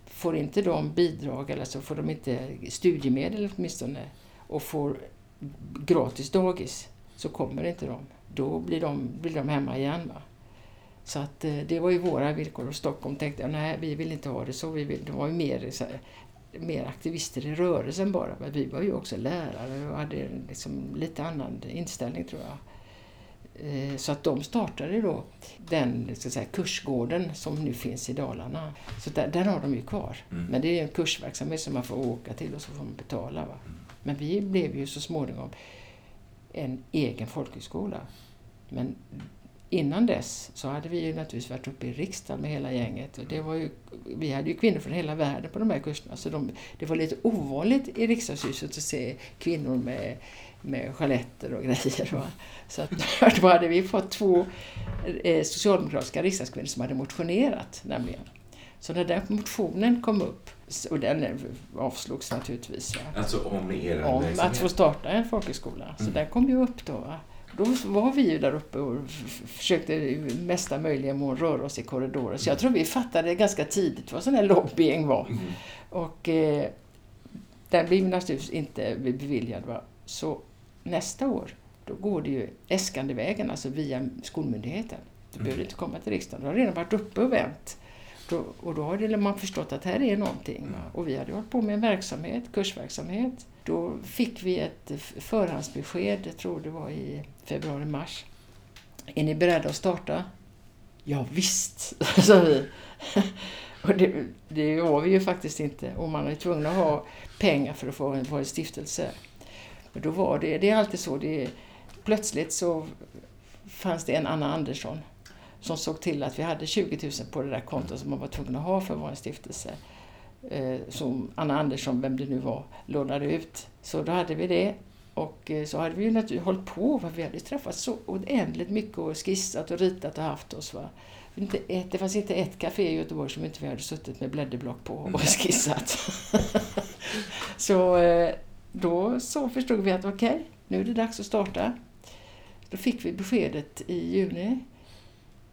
får inte de bidrag eller så får de inte studiemedel åtminstone och får gratis dagis så kommer inte de. Då blir de, blir de hemma igen. Va? Så att eh, det var ju våra villkor och Stockholm tänkte nej vi vill inte ha det så. Vi vill, det var ju mer så här, mer aktivister i rörelsen bara. Men vi var ju också lärare och hade liksom lite annan inställning tror jag. Eh, så att de startade då den ska säga, kursgården som nu finns i Dalarna. Så där, där har de ju kvar. Mm. Men det är en kursverksamhet som man får åka till och så får man betala. Va? Mm. Men vi blev ju så småningom en egen folkhögskola. Men innan dess så hade vi ju naturligtvis varit uppe i riksdagen med hela gänget. Och det var ju, vi hade ju kvinnor från hela världen på de här kurserna så de, det var lite ovanligt i riksdagshuset att se kvinnor med, med chaletter och grejer. Va? Så att, då hade vi fått två eh, socialdemokratiska riksdagskvinnor som hade motionerat nämligen. Så när den motionen kom upp, och den avslogs naturligtvis. Va? Alltså om er Om att få starta en folkhögskola. Så mm. den kom ju upp då. Va? Då var vi ju där uppe och försökte i mesta möjliga mån röra oss i korridorer. Så jag tror vi fattade ganska tidigt vad sån här lobbying var. Mm. Och eh, den blev naturligtvis inte beviljad. Va? Så nästa år, då går det ju äskandevägen, alltså via skolmyndigheten. Du mm. behöver inte komma till riksdagen. Du har redan varit uppe och vänt. Då, och då har man förstått att här är någonting. Mm. Och vi hade hållit på med en verksamhet, kursverksamhet. Då fick vi ett förhandsbesked, jag tror det var i februari-mars. Är ni beredda att starta? Ja, visst, sa vi. Och det, det var vi ju faktiskt inte. Och man är tvungen att ha pengar för att få vara en stiftelse. Och då var det, det är alltid så, det, plötsligt så fanns det en Anna Andersson som såg till att vi hade 20 000 på det där kontot som man var tvungen att ha för en stiftelse. Eh, som Anna Andersson, vem det nu var, lånade ut. Så då hade vi det. Och eh, så hade vi ju naturligtvis hållit på, för vi hade träffats så oändligt mycket och skissat och ritat och haft oss. Va? Inte ett, det fanns inte ett café i Göteborg som inte vi hade suttit med blädderblock på och mm. skissat. så eh, då så förstod vi att okej, okay, nu är det dags att starta. Då fick vi beskedet i juni.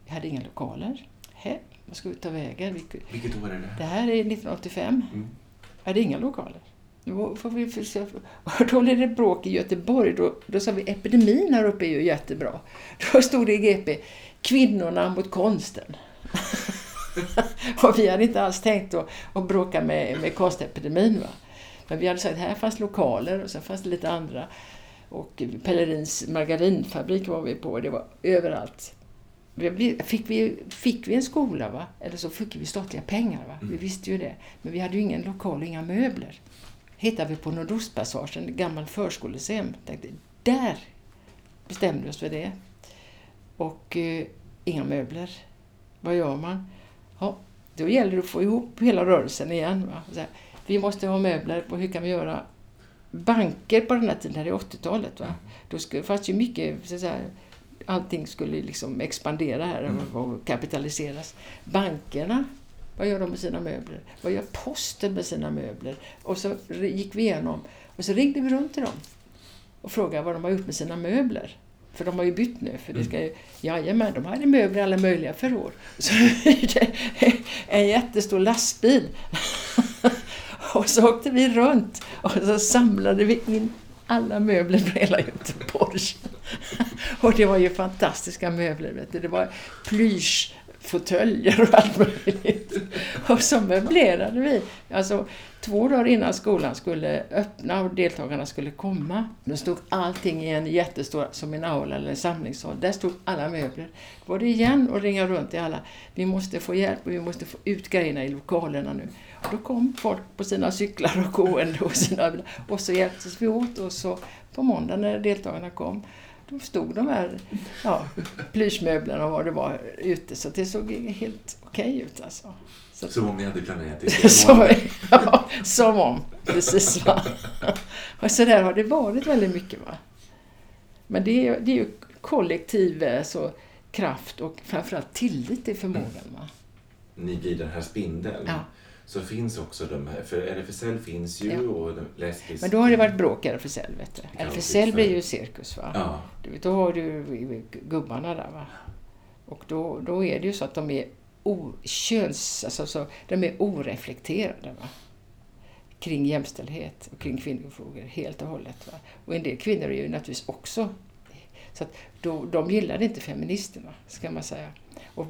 Vi hade inga lokaler. He, vad ska vi ta vägen? Vi, Vilket år är det? Det här är 1985. Mm. Jag hade inga lokaler. Då, får vi då blev det bråk i Göteborg. Då, då sa vi epidemin här uppe är ju jättebra. Då stod det i GP, kvinnorna mot konsten. och vi hade inte alls tänkt att, att bråka med, med konstepidemin. Va? Men vi hade sagt att här fanns lokaler och sen fanns det lite andra. Och Pellerins margarinfabrik var vi på. Det var överallt. Fick vi, fick vi en skola, va? eller så fick vi statliga pengar. Va? Mm. Vi visste ju det. Men vi hade ju ingen lokal inga möbler. hittade vi på Nordostpassagen, ett gammalt förskoleseum. Tänkte, där bestämde vi oss för det. Och eh, inga möbler. Vad gör man? Ja, då gäller det att få ihop hela rörelsen igen. Här, vi måste ha möbler, och hur kan vi göra? Banker på den här tiden, det är 80-talet, va? då skulle, fanns ju mycket, så att säga, allting skulle liksom expandera här Mm. och kapitaliseras. Bankerna, vad gör de med sina möbler? Vad gör posten med sina möbler? Och så gick vi igenom och så ringde vi runt till dem och frågade vad de har gjort med sina möbler. För de har ju bytt nu. För det ska ju, jajamän, de hade möbler i alla möjliga förråd. Så en jättestor lastbil. Och så åkte vi runt och så samlade vi in alla möbler från hela Göteborg. Och det var ju fantastiska möbler. Vet du. Det var plyschfåtöljer och allt möjligt. Och så möblerade vi. Alltså, två dagar innan skolan skulle öppna och deltagarna skulle komma. Då stod allting i en jättestor, som en aula eller en samlingssal. Där stod alla möbler. Då var det igen och ringa runt till alla. Vi måste få hjälp och vi måste få ut grejerna i lokalerna nu. Och då kom folk på sina cyklar och gående och sina Och så hjälptes vi åt och så på måndag när deltagarna kom då stod de här ja, plyschmöblerna och vad det var ute. Så det såg helt okej ut alltså. Så, Som om ni hade planerat det som, ja, som om, precis va. Och så där har det varit väldigt mycket va. Men det är, det är ju kollektiv eh, så, kraft och framförallt tillit till förmågan va. Ni blir den här spindeln. Ja. Så finns också de här, för RFSL finns ju Ja. och lesbisk... Men då har det varit bråk i RFSL vet du. Ja, RFSL blir ju cirkus va. Ja. Då har du gubbarna där va. Och då, då är det ju så att de är o, köns, alltså, så, de är oreflekterade va. Kring jämställdhet och kring kvinnofrågor helt och hållet. Va? Och en del kvinnor är ju naturligtvis också så att då, de gillade inte feministerna, ska man säga. Och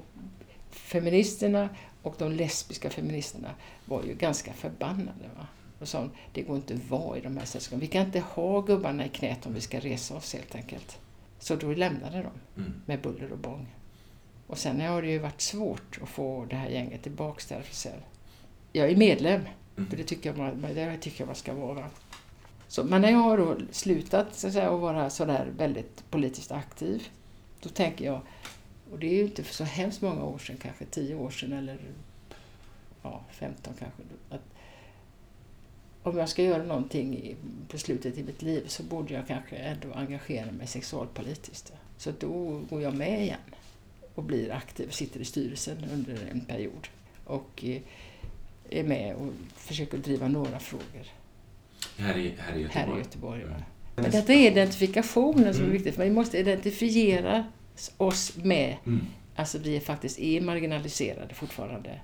feministerna och de lesbiska feministerna var ju ganska förbannade. Va? Och sa det går inte att vara i de här sällskapen. Vi kan inte ha gubbarna i knät om vi ska resa oss helt enkelt. Så då lämnade de Mm. med buller och bång. Och sen har det ju varit svårt att få det här gänget tillbaks till RFSL. Jag är medlem, Mm. för det tycker jag man, det tycker jag man ska vara. Så, men när jag har då slutat så att, säga, att vara sådär väldigt politiskt aktiv, då tänker jag, och det är ju inte för så hemskt många år sedan, kanske 10 år sedan eller ja, 15 kanske, att om jag ska göra någonting i, på slutet i mitt liv så borde jag kanske ändå engagera mig sexualpolitiskt. Så då går jag med igen och blir aktiv, sitter i styrelsen under en period och eh, är med och försöker driva några frågor Här i, här i Göteborg. här i Göteborg. Va? Mm. Men detta är identifikationen som är viktigt, för vi måste identifiera oss med, Mm. alltså vi är faktiskt är marginaliserade fortfarande.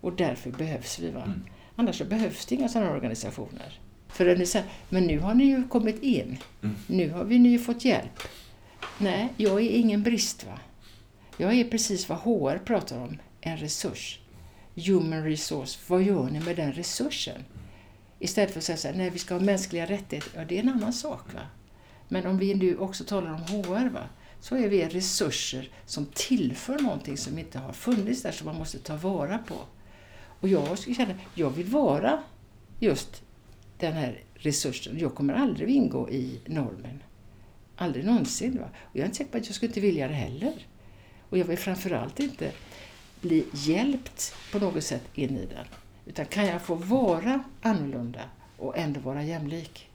Och därför behövs vi. Va? Mm. Annars så behövs det inga sådana organisationer. För att ni säger, men nu har ni ju kommit in. Mm. Nu har vi ni ju fått hjälp. Nej, jag är ingen brist. va. Jag är precis vad HR pratar om, en resurs. Human resource. Vad gör ni med den resursen? Istället för att säga så här, nej vi ska ha mänskliga rättigheter. Ja, det är en annan sak. va. Men om vi nu också talar om HR, va, så är vi resurser som tillför någonting som inte har funnits där, som man måste ta vara på. Och jag skulle känna, jag vill vara just den här resursen. Jag kommer aldrig ingå i normen. Aldrig någonsin. Va? Och jag är inte säker på att jag skulle inte vilja det heller. Och jag vill framförallt inte bli hjälpt på något sätt in i den. Utan kan jag få vara annorlunda och ändå vara jämlik?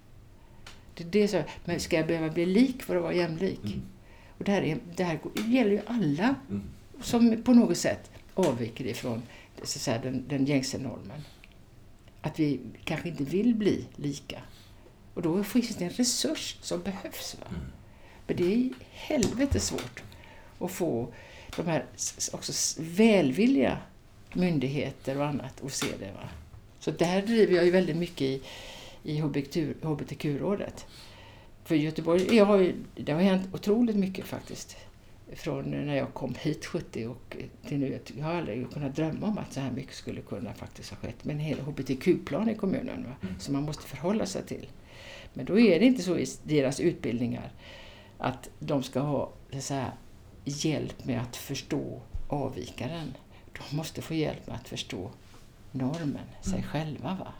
Det är det som, men ska jag behöva bli lik för att vara jämlik? Mm. Och det här, är, det här gäller ju alla som på något sätt avviker ifrån så att säga, den, den gängse normen. Att vi kanske inte vill bli lika. Och då finns det en resurs som behövs. Va? Mm. Men det är helvete svårt att få de här också välvilliga myndigheter och annat att se det. Va? Så där driver jag ju väldigt mycket i, i HBTQ HBTQ-rådet. För Göteborg, jag har ju, det har hänt otroligt mycket faktiskt. Från när jag kom hit 70 och till nu. Jag har aldrig kunnat drömma om att så här mycket skulle kunna faktiskt ha skett. med en hel HBTQ-plan i kommunen va? Mm. som man måste förhålla sig till. Men då är det inte så i deras utbildningar att de ska ha så här, hjälp med att förstå avvikaren. De måste få hjälp med att förstå normen, sig Mm. själva. Va?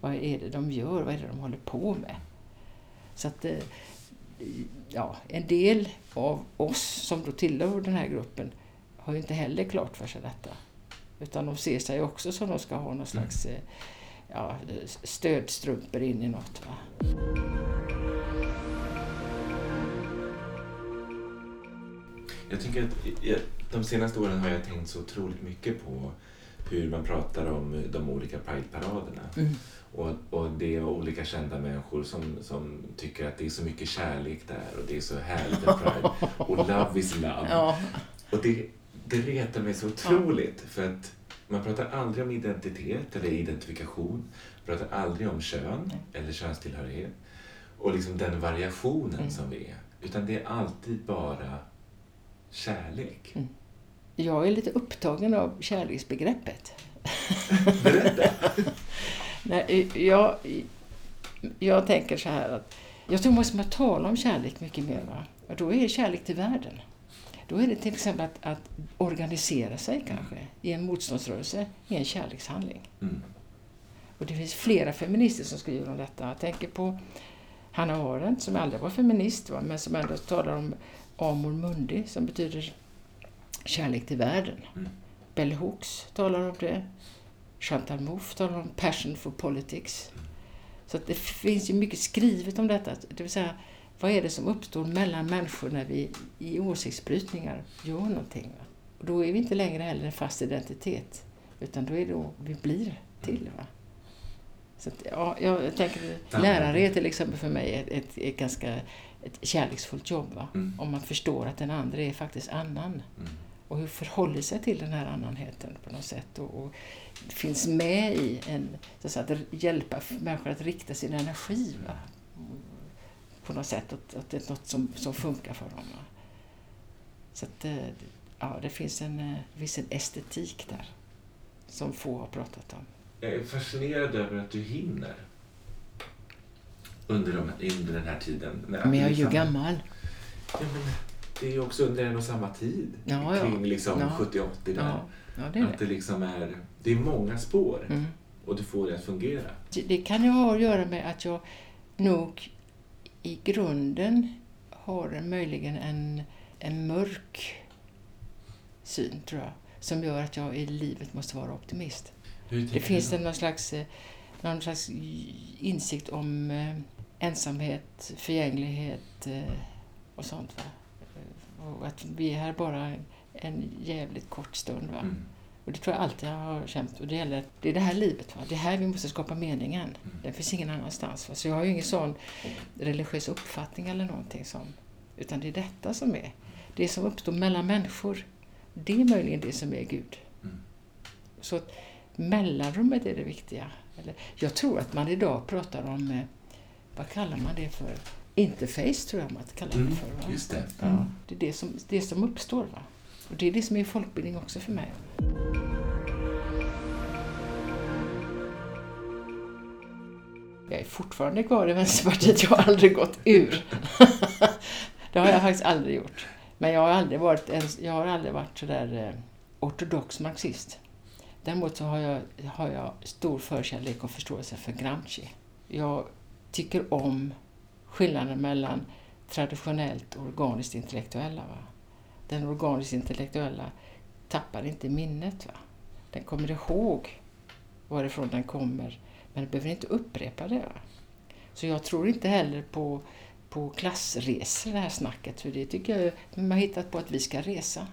Vad är det de gör? Vad är det de håller på med? Så att, eh, ja, en del av oss som då tillhör den här gruppen har ju inte heller klart för sig detta. Utan de ser sig också som de ska ha någon slags eh, ja, stödstrumpor in i något. Va? Jag tycker att de senaste åren har jag tänkt så otroligt mycket på hur man pratar om de olika Pride-paraderna. Mm. Och, och det är olika kända människor som, som tycker att det är så mycket kärlek där och det är så härligt med Pride. Och love is love. Ja. Och det, det retar mig så otroligt. För att man pratar aldrig om identitet eller identifikation. Man pratar aldrig om kön eller könstillhörighet. Och liksom den variationen mm. som vi är. Utan det är alltid bara kärlek. Mm. Jag är lite upptagen av kärleksbegreppet. Berätta! Nej, jag, jag tänker så här att jag tror man ska tala om kärlek mycket mer. Va? Och då är kärlek till världen. Då är det till exempel att, att organisera sig kanske i en motståndsrörelse i en kärlekshandling. Mm. Och det finns flera feminister som skriver om detta. Jag tänker på Hanna Arendt som aldrig var feminist va? men som ändå talar om Amor Mundi som betyder kärlek till världen. Mm. Bell Hooks talar om det. Chantal Mouffe talar om passion for politics. Så det finns ju mycket skrivet om detta. Det vill säga, vad är det som uppstår mellan människor när vi i åsiktsbrytningar gör någonting? Och då är vi inte längre heller en fast identitet, utan då är det då vi blir till. Va? Så att, ja, jag tänker, lärare är till exempel för mig ett, ett, ett ganska ett kärleksfullt jobb. Va? Mm. Om man förstår att den andra är faktiskt annan. Mm. Och hur förhåller sig till den här annanheten på något sätt. Och, och finns med i en, så att, att hjälpa människor att rikta sin energi. Va? På något sätt, att, att det är något som, som funkar för dem. Va? Så att, eh, ja, det finns en eh, viss en estetik där. Som få har pratat om. Jag är fascinerad över att du hinner under, de, under den här tiden. Men jag är ju gammal. Ja, men det är ju också under en och samma tid. Ja, ja. Kring liksom ja. 70-80 där. Ja. Ja, det att det. det liksom är, det är många spår. Mm. Och du får det att fungera. Det kan ju ha att göra med att jag nog i grunden har möjligen en, en mörk syn, tror jag. Som gör att jag i livet måste vara optimist. Det finns det någon slags, eh, någon slags insikt om eh, ensamhet, förgänglighet eh, och sånt. Va? Och att vi är här bara en jävligt kort stund. Va? Mm. Och det tror jag alltid jag har känt. Och det, gäller, det är det här livet. Va? Det är här vi måste skapa meningen. Mm. Den finns ingen annanstans. Va? Så jag har ju ingen sån religiös uppfattning eller någonting som... Utan det är detta som är. Det som uppstår mellan människor. Det är möjligen det som är Gud. Mm. Så mellanrummet är det viktiga. Eller, jag tror att man idag pratar om eh, vad kallar man det för? Interface tror jag man kallar det mm, för. Va? Just det. Ja, det är det som, det som uppstår. Va? Och det är det som är folkbildning också för mig. Jag är fortfarande kvar i Vänsterpartiet, jag har aldrig gått ur. det har jag faktiskt aldrig gjort. Men jag har aldrig varit, ens, jag har aldrig varit sådär eh, ortodox marxist. Däremot så har jag, har jag stor förkärlek och förståelse för Gramsci. Jag tycker om skillnaden mellan traditionellt och organiskt intellektuella. Va? Den organiskt intellektuella tappar inte minnet. Va? Den kommer ihåg varifrån den kommer, men den behöver inte upprepa det. Va? Så jag tror inte heller på, på klassresor, det här snacket, för det tycker jag man har hittat på att vi ska resa.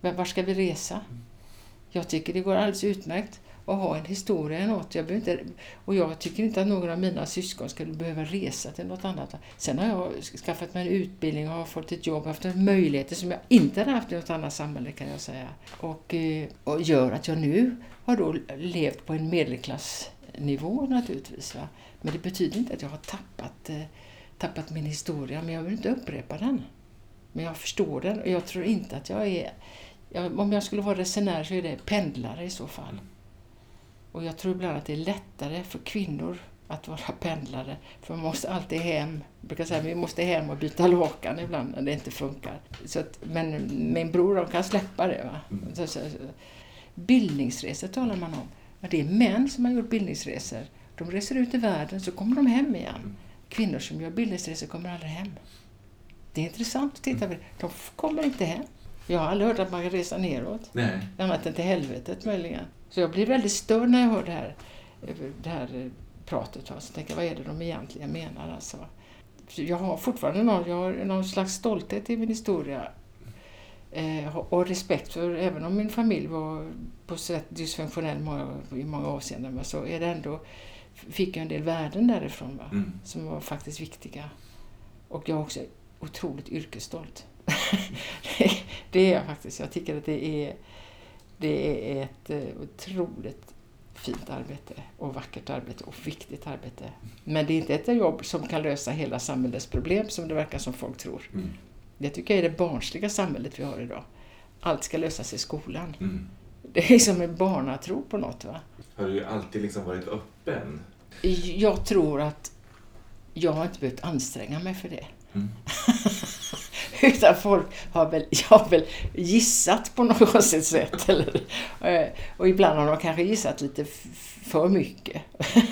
Men var ska vi resa? Jag tycker det går alldeles utmärkt och ha en historia eller något. Jag inte, och jag tycker inte att någon av mina syskon skulle behöva resa till något annat. Sen har jag skaffat mig en utbildning och har fått ett jobb och haft möjligheter som jag inte hade haft i något annat samhälle kan jag säga. Och, eh, och gör att jag nu har då levt på en medelklassnivå naturligtvis. Va? Men det betyder inte att jag har tappat, eh, tappat min historia, men jag vill inte upprepa den. Men jag förstår den och jag tror inte att jag är om jag skulle vara resenär så är det pendlare i så fall. Och jag tror ibland att det är lättare för kvinnor att vara pendlare. För man måste alltid hem. Jag brukar säga att vi måste hem och byta lakan ibland när det inte funkar. Så att, men min bror de kan släppa det. Va? Mm. Så, så, så. Bildningsresor talar man om. Ja, det är män som har gjort bildningsresor De reser ut i världen, så kommer de hem igen. Kvinnor som gör bildningsresor kommer aldrig hem. Det är intressant att titta på det. De kommer inte hem. Jag har aldrig hört att man kan resa neråt. Nej. Annat än till helvetet möjligen. Så jag blir väldigt störd när jag hör det här, det här pratet. Så tänker vad är det de egentligen menar alltså? Jag har fortfarande någon, jag har någon slags stolthet i min historia. Eh, och respekt för, även om min familj var på sätt dysfunktionell i många avseenden, så är det ändå, fick jag en del värden därifrån va? Mm. som var faktiskt viktiga. Och jag är också otroligt yrkesstolt. det är jag faktiskt. Jag tycker att det är, det är ett eh, otroligt fint arbete och vackert arbete och viktigt arbete. Men det är inte ett jobb som kan lösa hela samhällets problem som det verkar som folk tror. Mm. Det tycker jag är det barnsliga samhället vi har idag. Allt ska lösas i skolan. Mm. Det är liksom en barnatro på något. Va? Har du alltid liksom varit öppen? Jag tror att jag har inte behövt anstränga mig för det. Mm. Utan folk har väl, jag har väl gissat på något sätt. Eller, eh, och ibland har de kanske gissat lite för mycket.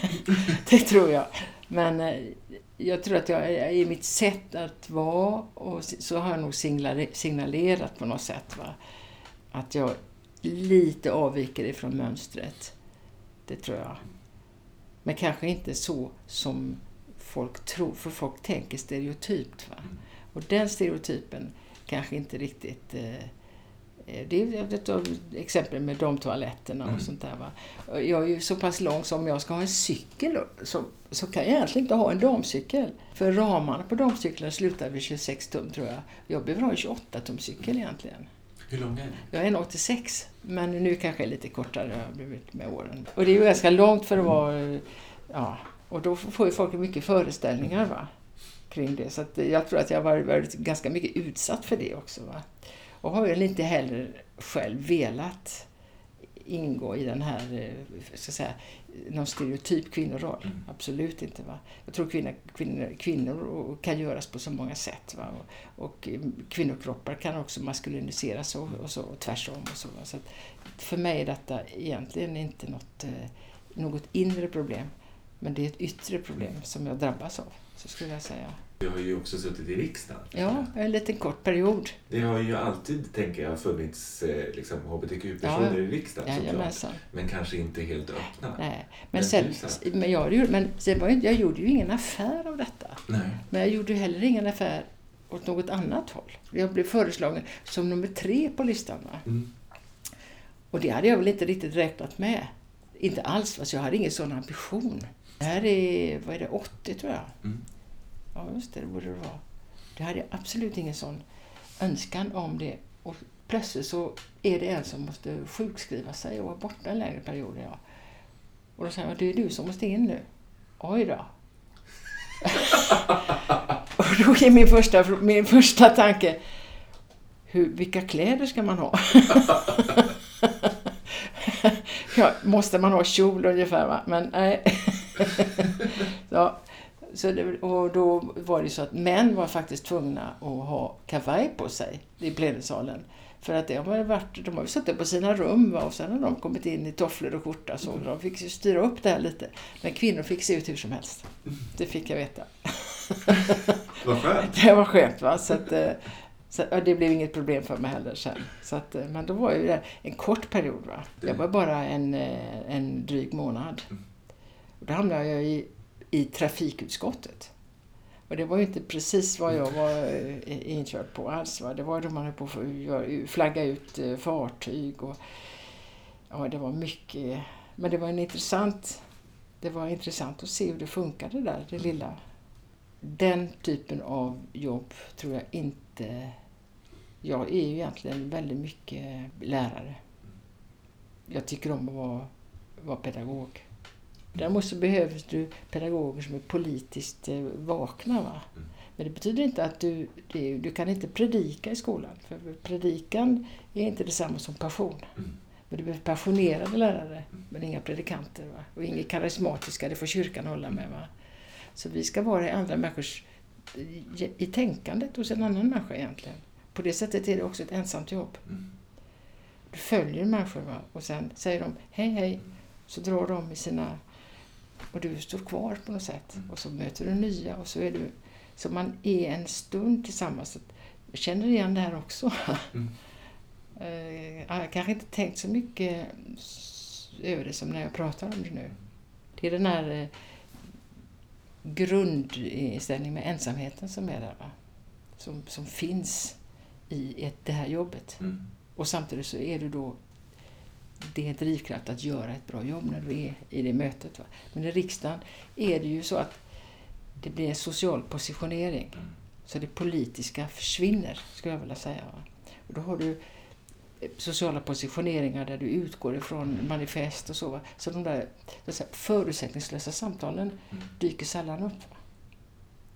det tror jag. Men eh, jag tror att jag i mitt sätt att vara och så har jag nog signalerat på något sätt va? att jag lite avviker ifrån mönstret. Det tror jag. Men kanske inte så som folk tror, för folk tänker stereotypt. Va? Och den stereotypen kanske inte riktigt... Eh, eh det är ett exempel med de toaletterna och mm. sånt där. Va? Jag är ju så pass lång som jag ska ha en cykel så, så kan jag egentligen inte ha en damcykel. För ramarna på damcyklar slutar vid 26 tum tror jag. Jag behöver ha en 28 tum cykel egentligen. Hur lång är den? Jag är 86 men nu kanske jag är lite kortare jag har blivit med åren. Och det är ju ganska långt för att vara... Ja, och då får ju folk mycket föreställningar. va kring det. Så jag tror att jag har varit ganska mycket utsatt för det också. Va? Och har väl inte heller själv velat ingå i den här, eh, ska säga, någon stereotyp kvinnoroll. Mm. Absolut inte. Va? Jag tror kvinnor, kvinnor, kvinnor kan göras på så många sätt. Va? Och, och kvinnokroppar kan också maskuliniseras och, och så och tvärsom. Och så, va? så för mig är detta egentligen inte något, eh, något inre problem. Men det är ett yttre problem som jag drabbas av, så skulle jag säga. Du har ju också suttit i riksdagen. Ja, en liten kort period. Det har ju alltid, tänker jag, funnits eh, liksom, hbtq-personer ja, i riksdagen såklart. Men kanske inte helt öppna. Nej, men, men sen, men jag, men sen var jag, jag gjorde ju ingen affär av detta. Nej. Men jag gjorde heller ingen affär åt något annat håll. Jag blev föreslagen som nummer tre på listan. Mm. Och det hade jag väl inte riktigt räknat med. Inte alls, fast jag hade ingen sån ambition. Det här är, vad är det, 80 tror jag. Mm. Ja, just det, det borde det vara. Det hade absolut ingen sån önskan om det. Och plötsligt så är det en som måste sjukskriva sig och vara borta en längre period. Ja. Och då säger jag, det är du som måste in nu. Oj då. och då är min första, min första tanke, hur, vilka kläder ska man ha? ja, måste man ha kjol ungefär va? Men nej. så, så det, och då var det så att män var faktiskt tvungna att ha kavaj på sig i plenisalen. För att det har varit, de har ju suttit på sina rum va? och sen har de kommit in i tofflor och skjorta så de fick ju styra upp det här lite. Men kvinnor fick se ut hur som helst. Det fick jag veta. Vad skönt. Det var skönt va. Så att, eh, så, det blev inget problem för mig heller sen. Så att, eh, men då var ju det en kort period. Va? Det var bara en, eh, en dryg månad. Mm. Och då hamnade jag i, i trafikutskottet. Och det var ju inte precis vad jag var eh, inkörd på alls. Va? Det var då man höll på att flagga ut fartyg och ja, det var mycket. Men det var en intressant, det var intressant att se hur det funkade där, det lilla. Den typen av jobb tror jag inte jag är ju egentligen väldigt mycket lärare. Jag tycker om att vara, vara pedagog. Däremot så behövs du pedagoger som är politiskt eh, vakna. Va? Mm. Men det betyder inte att du, du kan inte predika i skolan. För predikan är inte detsamma som passion. Mm. Men du behöver passionerade lärare, mm. men inga predikanter. Va? Och inga karismatiska, det får kyrkan hålla med. Va? Så vi ska vara i andra människors i, i tänkandet hos en annan människa egentligen. På det sättet är det också ett ensamt jobb. Mm. Du följer människor va? och sen säger de hej hej. Så drar de i sina Och du står kvar på något sätt. Och så möter du nya och så är du... Så man är en stund tillsammans. Jag känner igen det här också. Mm. jag har kanske inte tänkt så mycket över det som när jag pratar om det nu. Det är den här eh, grundinställningen med ensamheten som är där. Va? Som, som finns i ett, det här jobbet. Mm. Och samtidigt så är du då det är drivkraft att göra ett bra jobb när du är i det mötet. Va? Men i riksdagen är det ju så att det blir en social positionering. Mm. Så det politiska försvinner, skulle jag vilja säga. Va? Och då har du sociala positioneringar där du utgår ifrån manifest och så. Va? Så de där så förutsättningslösa samtalen mm. dyker sällan upp. Va?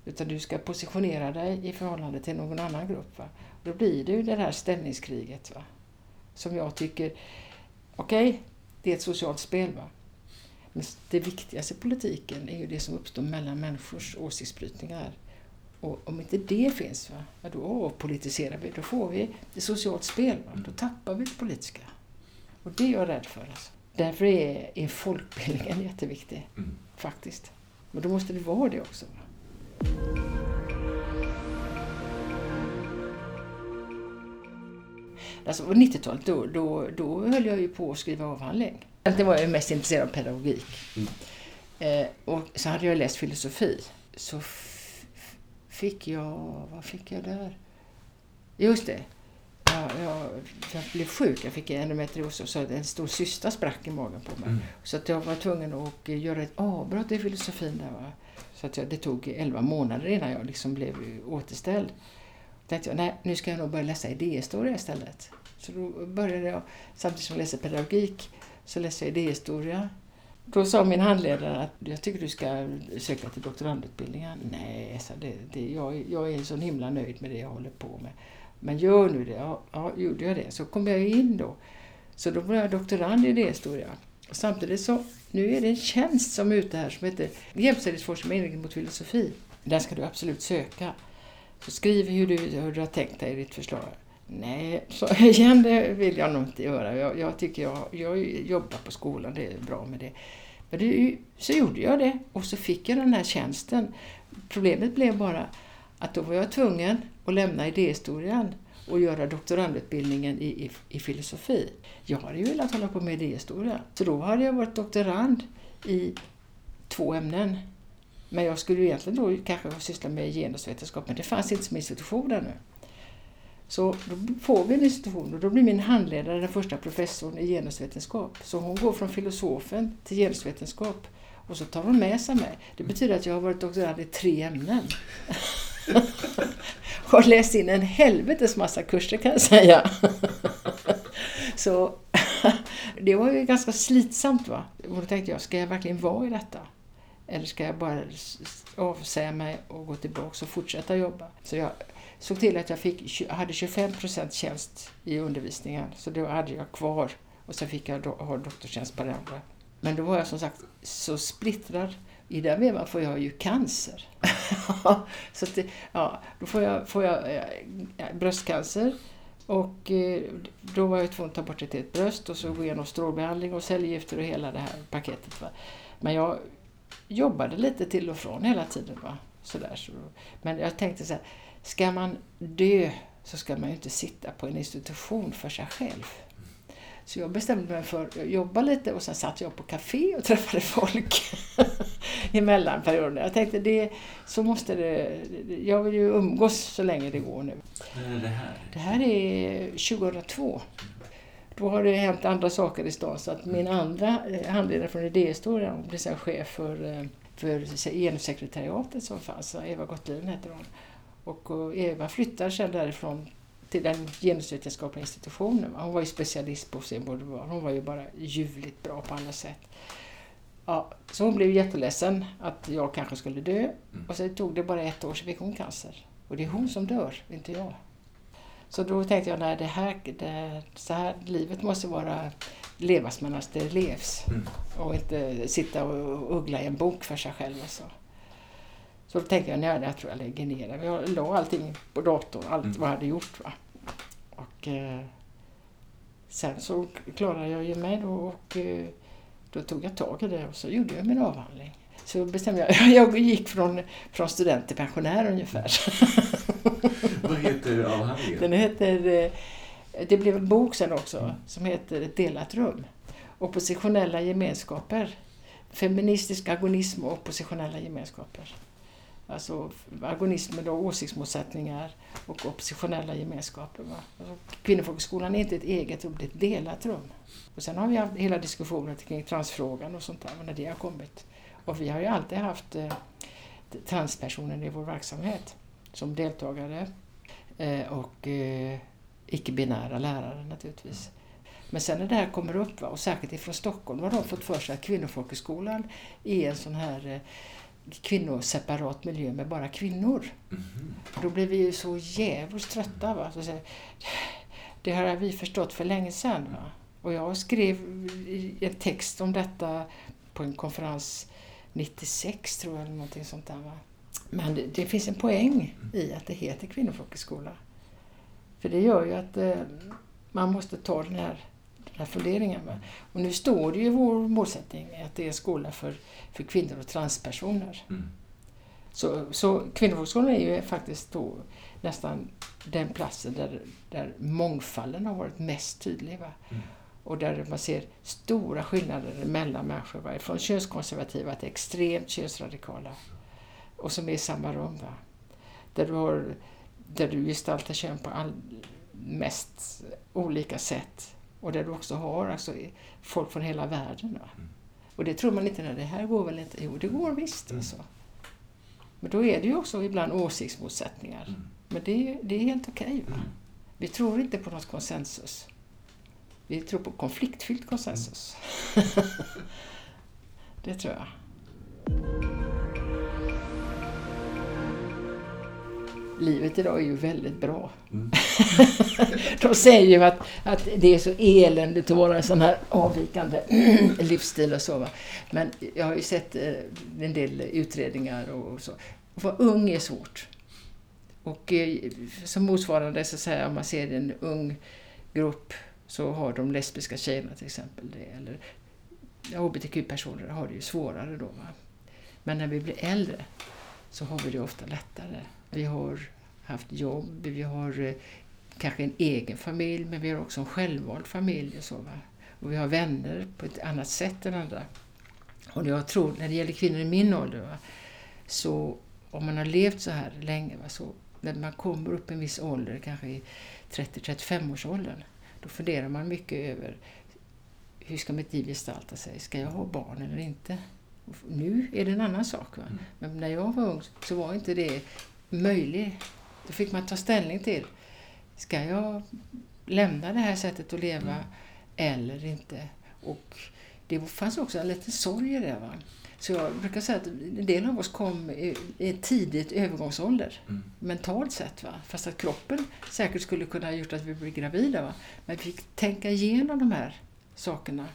Utan du ska positionera dig i förhållande till någon annan grupp. Va? Och då blir det ju det här ställningskriget. Va? Som jag tycker, okej, okay, det är ett socialt spel. Va? Men det viktigaste i politiken är ju det som uppstår mellan människors åsiktsbrytningar. Och om inte det finns, va, ja, då avpolitiserar vi. Då får vi ett socialt spel. Va? Då tappar vi det politiska. Och det är jag rädd för. Alltså. Därför är, är folkbildningen jätteviktig, mm. faktiskt. Men då måste det vara det också. Va? Alltså på 90-talet då, då, då höll jag ju på att skriva avhandling. Det var jag mest intresserad av pedagogik. Mm. Eh, och så hade jag läst filosofi. Så fick jag, vad fick jag där? Just det. Jag, jag, jag blev sjuk, jag fick endometrios och så en stor cysta sprack i magen på mig. Mm. Så att jag var tvungen att göra ett avbrott i filosofin. Där, va? Så att jag, det tog 11 månader innan jag liksom blev återställd. Då tänkte jag, nej nu ska jag nog börja läsa idéhistoria istället. Så då började jag, samtidigt som jag läste pedagogik, så läste jag idéhistoria. Då sa min handledare att jag tycker du ska söka till doktorandutbildningen. Nej, så det, det, jag, jag är så himla nöjd med det jag håller på med. Men gör nu det. Ja, ja gjorde jag det. Så kom jag in då. Så då blev jag doktorand i idéhistoria. Och samtidigt så, nu är det en tjänst som är ute här som heter Jämställdhetsforskning med inriktning mot filosofi. Den ska du absolut söka. Så skriv hur du, hur du har tänkt dig ditt förslag. Nej, så igen, det vill jag nog inte göra. Jag, jag tycker jag, jag jobbar på skolan, det är bra med det. Men det, så gjorde jag det och så fick jag den här tjänsten. Problemet blev bara att då var jag tvungen att lämna idéhistorien och göra doktorandutbildningen i, i, i filosofi. Jag hade ju velat hålla på med idéhistoria. Så då hade jag varit doktorand i två ämnen. Men jag skulle ju egentligen då kanske syssla med genusvetenskap, men det fanns inte som institution ännu. Så då får vi en institution och då blir min handledare den första professorn i genusvetenskap. Så hon går från filosofen till genusvetenskap och så tar hon med sig mig. Det betyder att jag har varit doktorand i tre ämnen. har läst in en helvetes massa kurser kan jag säga. så det var ju ganska slitsamt. va. Och då tänkte jag, ska jag verkligen vara i detta? Eller ska jag bara avsäga mig och gå tillbaka och fortsätta jobba? Så jag såg till att jag fick, hade 25% tjänst i undervisningen. Så då hade jag kvar. Och sen fick jag do, ha doktortjänst på det andra. Men då var jag som sagt så splittrad. I den vevan får jag ju cancer. så det, ja, då får jag, får jag äh, bröstcancer. Och eh, då var jag tvungen att ta bort ett helt bröst och så gå igenom strålbehandling och cellgifter och hela det här paketet. Va? Men jag jobbade lite till och från hela tiden. Va? Sådär, så. Men jag tänkte så här, ska man dö så ska man ju inte sitta på en institution för sig själv. Så jag bestämde mig för att jobba lite och sen satt jag på café och träffade folk i mellanperioden. Jag tänkte det, så måste det, jag vill ju umgås så länge det går nu. När är det här? Det här är 2002. Då har det hänt andra saker i stan så att min andra eh, handledare från idéhistorien blev sen chef för, eh, för genussekretariatet som fanns, Eva Gottlin heter hon. Och Eva flyttade sen därifrån till den genusvetenskapliga institutionen. Hon var ju specialist på sin boudoir. Hon var ju bara ljuvligt bra på alla sätt. Ja, så hon blev jätteledsen att jag kanske skulle dö. Mm. Och sen tog det bara ett år så fick hon cancer. Och det är hon som dör, inte jag. Så då tänkte jag, nej det här, det, så här, livet måste vara levas medan det levs. Mm. Och inte sitta och uggla i en bok för sig själv. Och så. Så då tänkte jag, nej jag tror jag lägger ner det. Jag la allting på datorn, allt mm. vad jag hade gjort. Va? Och eh, sen så klarade jag ju mig då och eh, Då tog jag tag i det och så gjorde jag min avhandling. Så bestämde jag, jag gick från, från student till pensionär ungefär. Vad heter avhandlingen? Den heter, eh, det blev en bok sen också, som heter Ett delat rum. Oppositionella gemenskaper. Feministisk agonism och oppositionella gemenskaper. Alltså agonismen då, åsiktsmotsättningar och oppositionella gemenskaper. Va? Alltså, Kvinnofolkhögskolan är inte ett eget rum, det är ett delat rum. Och sen har vi haft hela diskussionen kring transfrågan och sånt där, när det har kommit. Och vi har ju alltid haft eh, transpersoner i vår verksamhet som deltagare eh, och eh, icke-binära lärare naturligtvis. Men sen när det här kommer upp, och särskilt ifrån Stockholm, har de fått för sig att Kvinnofolkhögskolan är en sån här kvinnoseparat miljö med bara kvinnor. Mhm. Då blir vi ju så jävligt trötta. Va? Så det har vi förstått för länge sedan. Va? Och jag skrev en text om detta på en konferens 96 tror jag, eller någonting sånt där. Va? Men det, det finns en poäng i att det heter kvinnofolkhögskola. För det gör ju att eh, man måste ta den här, den här funderingen. Va? Och nu står det ju i vår målsättning att det är skola för, för kvinnor och transpersoner. Mm. Så, så kvinnofolkhögskolan är ju faktiskt då nästan den platsen där, där mångfalden har varit mest tydlig. Va? Mm. Och där man ser stora skillnader mellan människor. Va? Från könskonservativa till extremt könsradikala. Och som är i samma rum. Va? Där, du har, där du gestaltar kön på all, mest olika sätt. Och där du också har alltså, folk från hela världen. Va? Mm. Och det tror man inte, när det här går väl inte? Jo, det går visst. Mm. Alltså. Men då är det ju också ibland åsiktsmotsättningar. Mm. Men det, är- det är helt okej. Mm. Vi tror inte på något konsensus. Vi tror på konfliktfylld konsensus. det tror jag. Livet idag är ju väldigt bra. Mm. De säger ju att, att det är så eländigt att vara en sån här avvikande livsstil och så. Va? Men jag har ju sett eh, en del utredningar och så. Att vara ung är svårt. Och eh, som motsvarande så säger jag, om man ser en ung grupp så har de lesbiska tjejerna till exempel det. Eller hbtq-personer har det ju svårare då. Va? Men när vi blir äldre så har vi det ofta lättare. Vi har haft jobb, vi har eh, kanske en egen familj, men vi har också en självvald familj och så. Va? Och vi har vänner på ett annat sätt än andra. Och jag tror, när det gäller kvinnor i min ålder, va? så om man har levt så här länge, va? så när man kommer upp i en viss ålder, kanske i 30-35 års åldern, då funderar man mycket över hur ska mitt liv gestalta sig? Ska jag ha barn eller inte? Nu är det en annan sak. Va? Mm. Men när jag var ung så var inte det möjligt. Då fick man ta ställning till, ska jag lämna det här sättet att leva Mm. eller inte? Och det fanns också en liten sorg i det. Va? Så jag brukar säga att en del av oss kom i i tidigt övergångsålder Mm. mentalt sett. Va? Fast att kroppen säkert skulle kunna ha gjort att vi blev gravida. Va? Men vi fick tänka igenom de här sakerna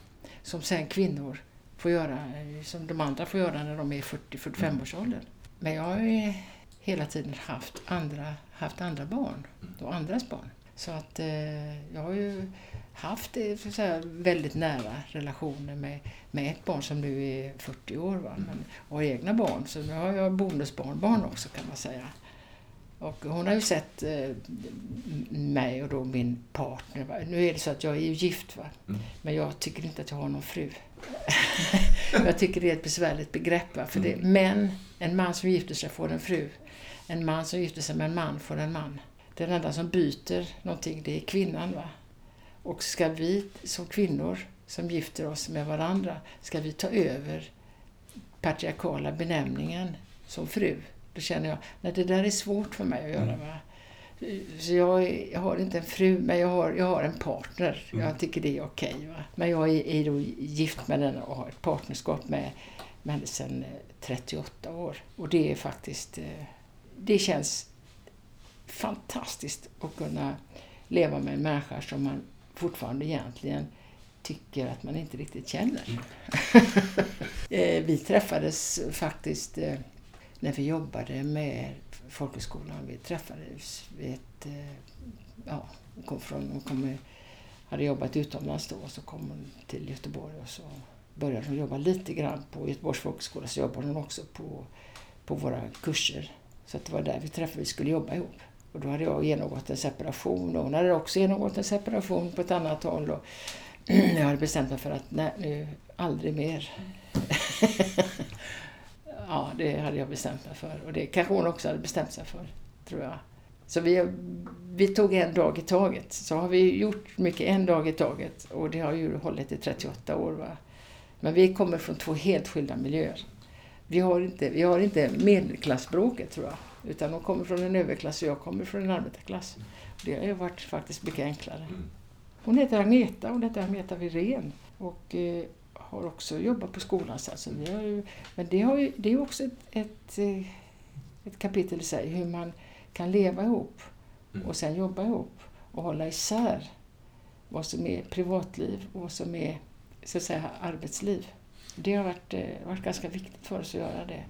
som sen kvinnor får göra, eh, som de andra får göra när de är 40-45 års ålder. Men jag har ju hela tiden haft andra, haft andra barn och andras barn. Så att eh, jag har ju haft så säga, väldigt nära relationer med, med ett barn som nu är 40 år va? Men, och har egna barn. Så nu har jag bonusbarnbarn också kan man säga. Och hon har ju sett eh, mig och då min partner. Va? Nu är det så att jag är ju gift va. Mm. Men jag tycker inte att jag har någon fru. jag tycker det är ett besvärligt begrepp. Va? För det, Mm. men en man som gifter sig får en fru. En man som gifter sig med en man får en man. Den enda som byter någonting det är kvinnan. Va? Och ska vi som kvinnor som gifter oss med varandra, ska vi ta över patriarkala benämningen som fru? Då känner jag, nej det där är svårt för mig att göra. Mm. Va? Så jag, är, jag har inte en fru, men jag har, jag har en partner. Mm. Jag tycker det är okej. va. Men jag är, är då gift med den och har ett partnerskap med, med henne sedan eh, 38 år. Och det är faktiskt... eh, Det känns fantastiskt att kunna leva med en människa som man fortfarande egentligen tycker att man inte riktigt känner. Eh, vi träffades faktiskt eh, när vi jobbade med folkhögskolan. Vi träffades vid ett... eh, Ja, hon kom från... Hon kom, hade jobbat utomlands då och så kom hon till Göteborg och så började hon jobba lite grann på Göteborgs folkhögskola så jobbade hon också på, på våra kurser. Så att det var där vi träffade, vi skulle jobba ihop. Och då hade jag genomgått en separation och hon hade också genomgått en separation på ett annat håll. Och jag hade bestämt mig för att nej, nu aldrig mer. ja, det hade jag bestämt mig för. Och det kanske hon också hade bestämt sig för, tror jag. Så vi, vi tog en dag i taget. Så har vi gjort mycket en dag i taget. Och det har ju hållit i 38 år. Va? Men vi kommer från två helt skilda miljöer. Vi har inte, vi har inte medelklassbråket tror jag. Utan de kommer från en överklass och jag kommer från en arbetarklass. Det har ju varit faktiskt mycket enklare. Mm. Hon heter Agneta, hon heter Agneta Wirén. Och eh, har också jobbat på skolan. Så alltså, vi har ju, men det, har ju, det är också ett, ett, eh, ett kapitel i sig, hur man kan leva ihop Mm. och sen jobba ihop och hålla isär vad som är privatliv och vad som är så att säga, arbetsliv. Det har varit, eh, varit ganska viktigt för oss att göra det.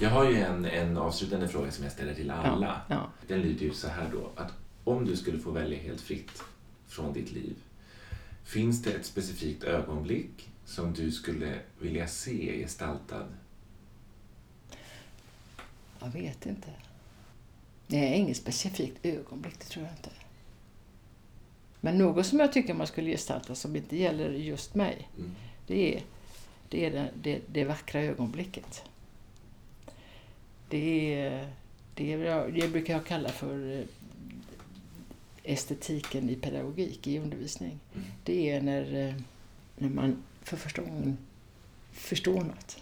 Jag har ju en, en avslutande fråga som jag ställer till alla. Ja, ja. Den lyder ju så här då, att om du skulle få välja helt fritt från ditt liv, finns det ett specifikt ögonblick som du skulle vilja se gestaltad? Jag vet inte. Det är inget specifikt ögonblick, det tror jag inte. Men något som jag tycker man skulle gestalta som inte gäller just mig, Mm. det är det, är det, det, det vackra ögonblicket. Det, är, det, är, brukar jag kalla för eh, estetiken i pedagogik, i undervisning. Mm. Det är när, eh, när man för första gången förstår något.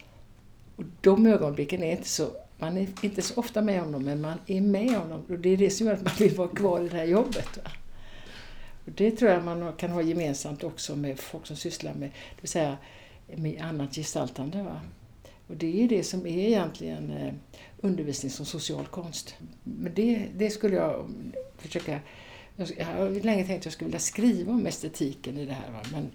Och de ögonblicken är inte så, man är inte så ofta med om dem, men man är med om dem. Och det är det som gör att man vill vara kvar i det här jobbet. Va? Och det tror jag man kan ha gemensamt också med folk som sysslar med, det vill säga med annat gestaltande. Va? Och det är det som är egentligen eh, undervisning som social konst. Men det, det skulle jag försöka... Jag har länge tänkt att jag skulle vilja skriva om estetiken i det här. Va? Men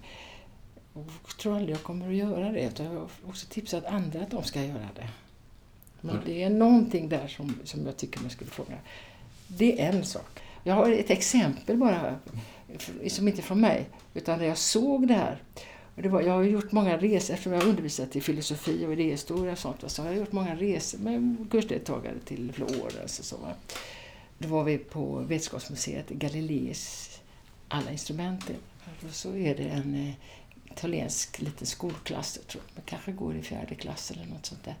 jag tror aldrig jag kommer att göra det. Jag har också tipsat andra att de ska göra det. Men Har- det är någonting där som, som jag tycker man skulle fråga. Det är en sak. Jag har ett exempel bara, som inte är från mig, utan där jag såg det här. Det var, jag har gjort många resor, eftersom jag har undervisat i filosofi och idéhistoria och sånt, så har jag gjort många resor med kursdeltagare till Florens och så. Va. Då var vi på Vetenskapsmuseet, Galileis alla instrument. Och så är det en eh, italiensk liten skolklass, jag tror man kanske går i fjärde klass eller något sånt där.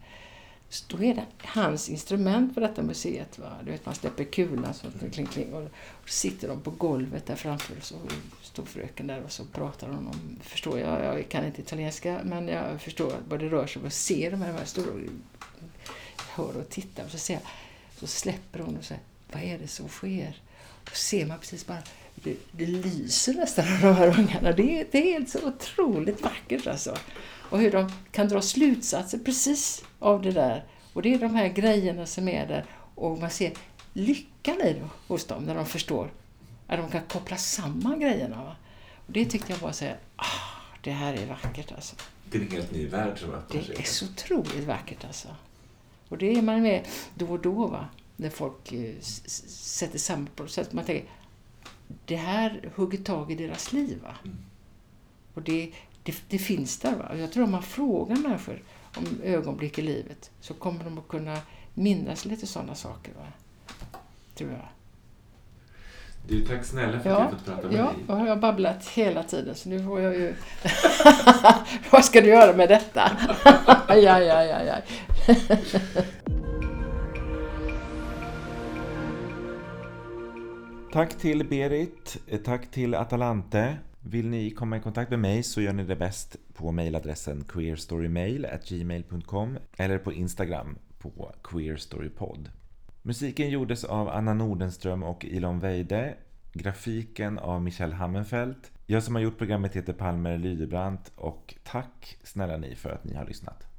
Då är det hans instrument på detta museet. Va? Du vet, man släpper kulan så kling, kling, och, och så sitter de på golvet där framför och så står fröken där och så pratar hon om, förstår jag, jag kan inte italienska men jag förstår vad det rör sig om och ser de här, de här stora, hör och tittar och så ser jag, så släpper hon och säger, vad är det som sker? Och ser man precis bara, det, det lyser nästan av de här ungarna. Det är, det är helt så otroligt vackert alltså. Och hur de kan dra slutsatser precis av det där. Och det är de här grejerna som är där. Och man ser lyckan i det hos dem när de förstår att de kan koppla samman grejerna. Va? Och det tyckte jag bara så här, ah, det här är vackert alltså. Det är en helt ny värld som öppnar Det är så otroligt vackert alltså. Och det är man med då och då va. När folk eh, sätter samman på så att man tänker det här hugger tag i deras liv va. Mm. Och det, det, det finns där va. Jag tror om man frågar människor om ögonblick i livet så kommer de att kunna minnas lite sådana saker va. Tror jag. Du, tack snälla för att Ja, jag fått prata med Ja, dig. har jag babblat hela tiden så nu får jag ju... Vad ska du göra med detta? ja, ja, ja, ja. Tack till Berit, tack till Atalante. Vill ni komma i kontakt med mig så gör ni det bäst på mejladressen queerstorymail@gmail.com eller på Instagram på queerstorypod. Musiken gjordes av Anna Nordenström och Ilon Weide. Grafiken av Michel Hammenfeldt. Jag som har gjort programmet heter Palmer Lydebrant och tack snälla ni för att ni har lyssnat.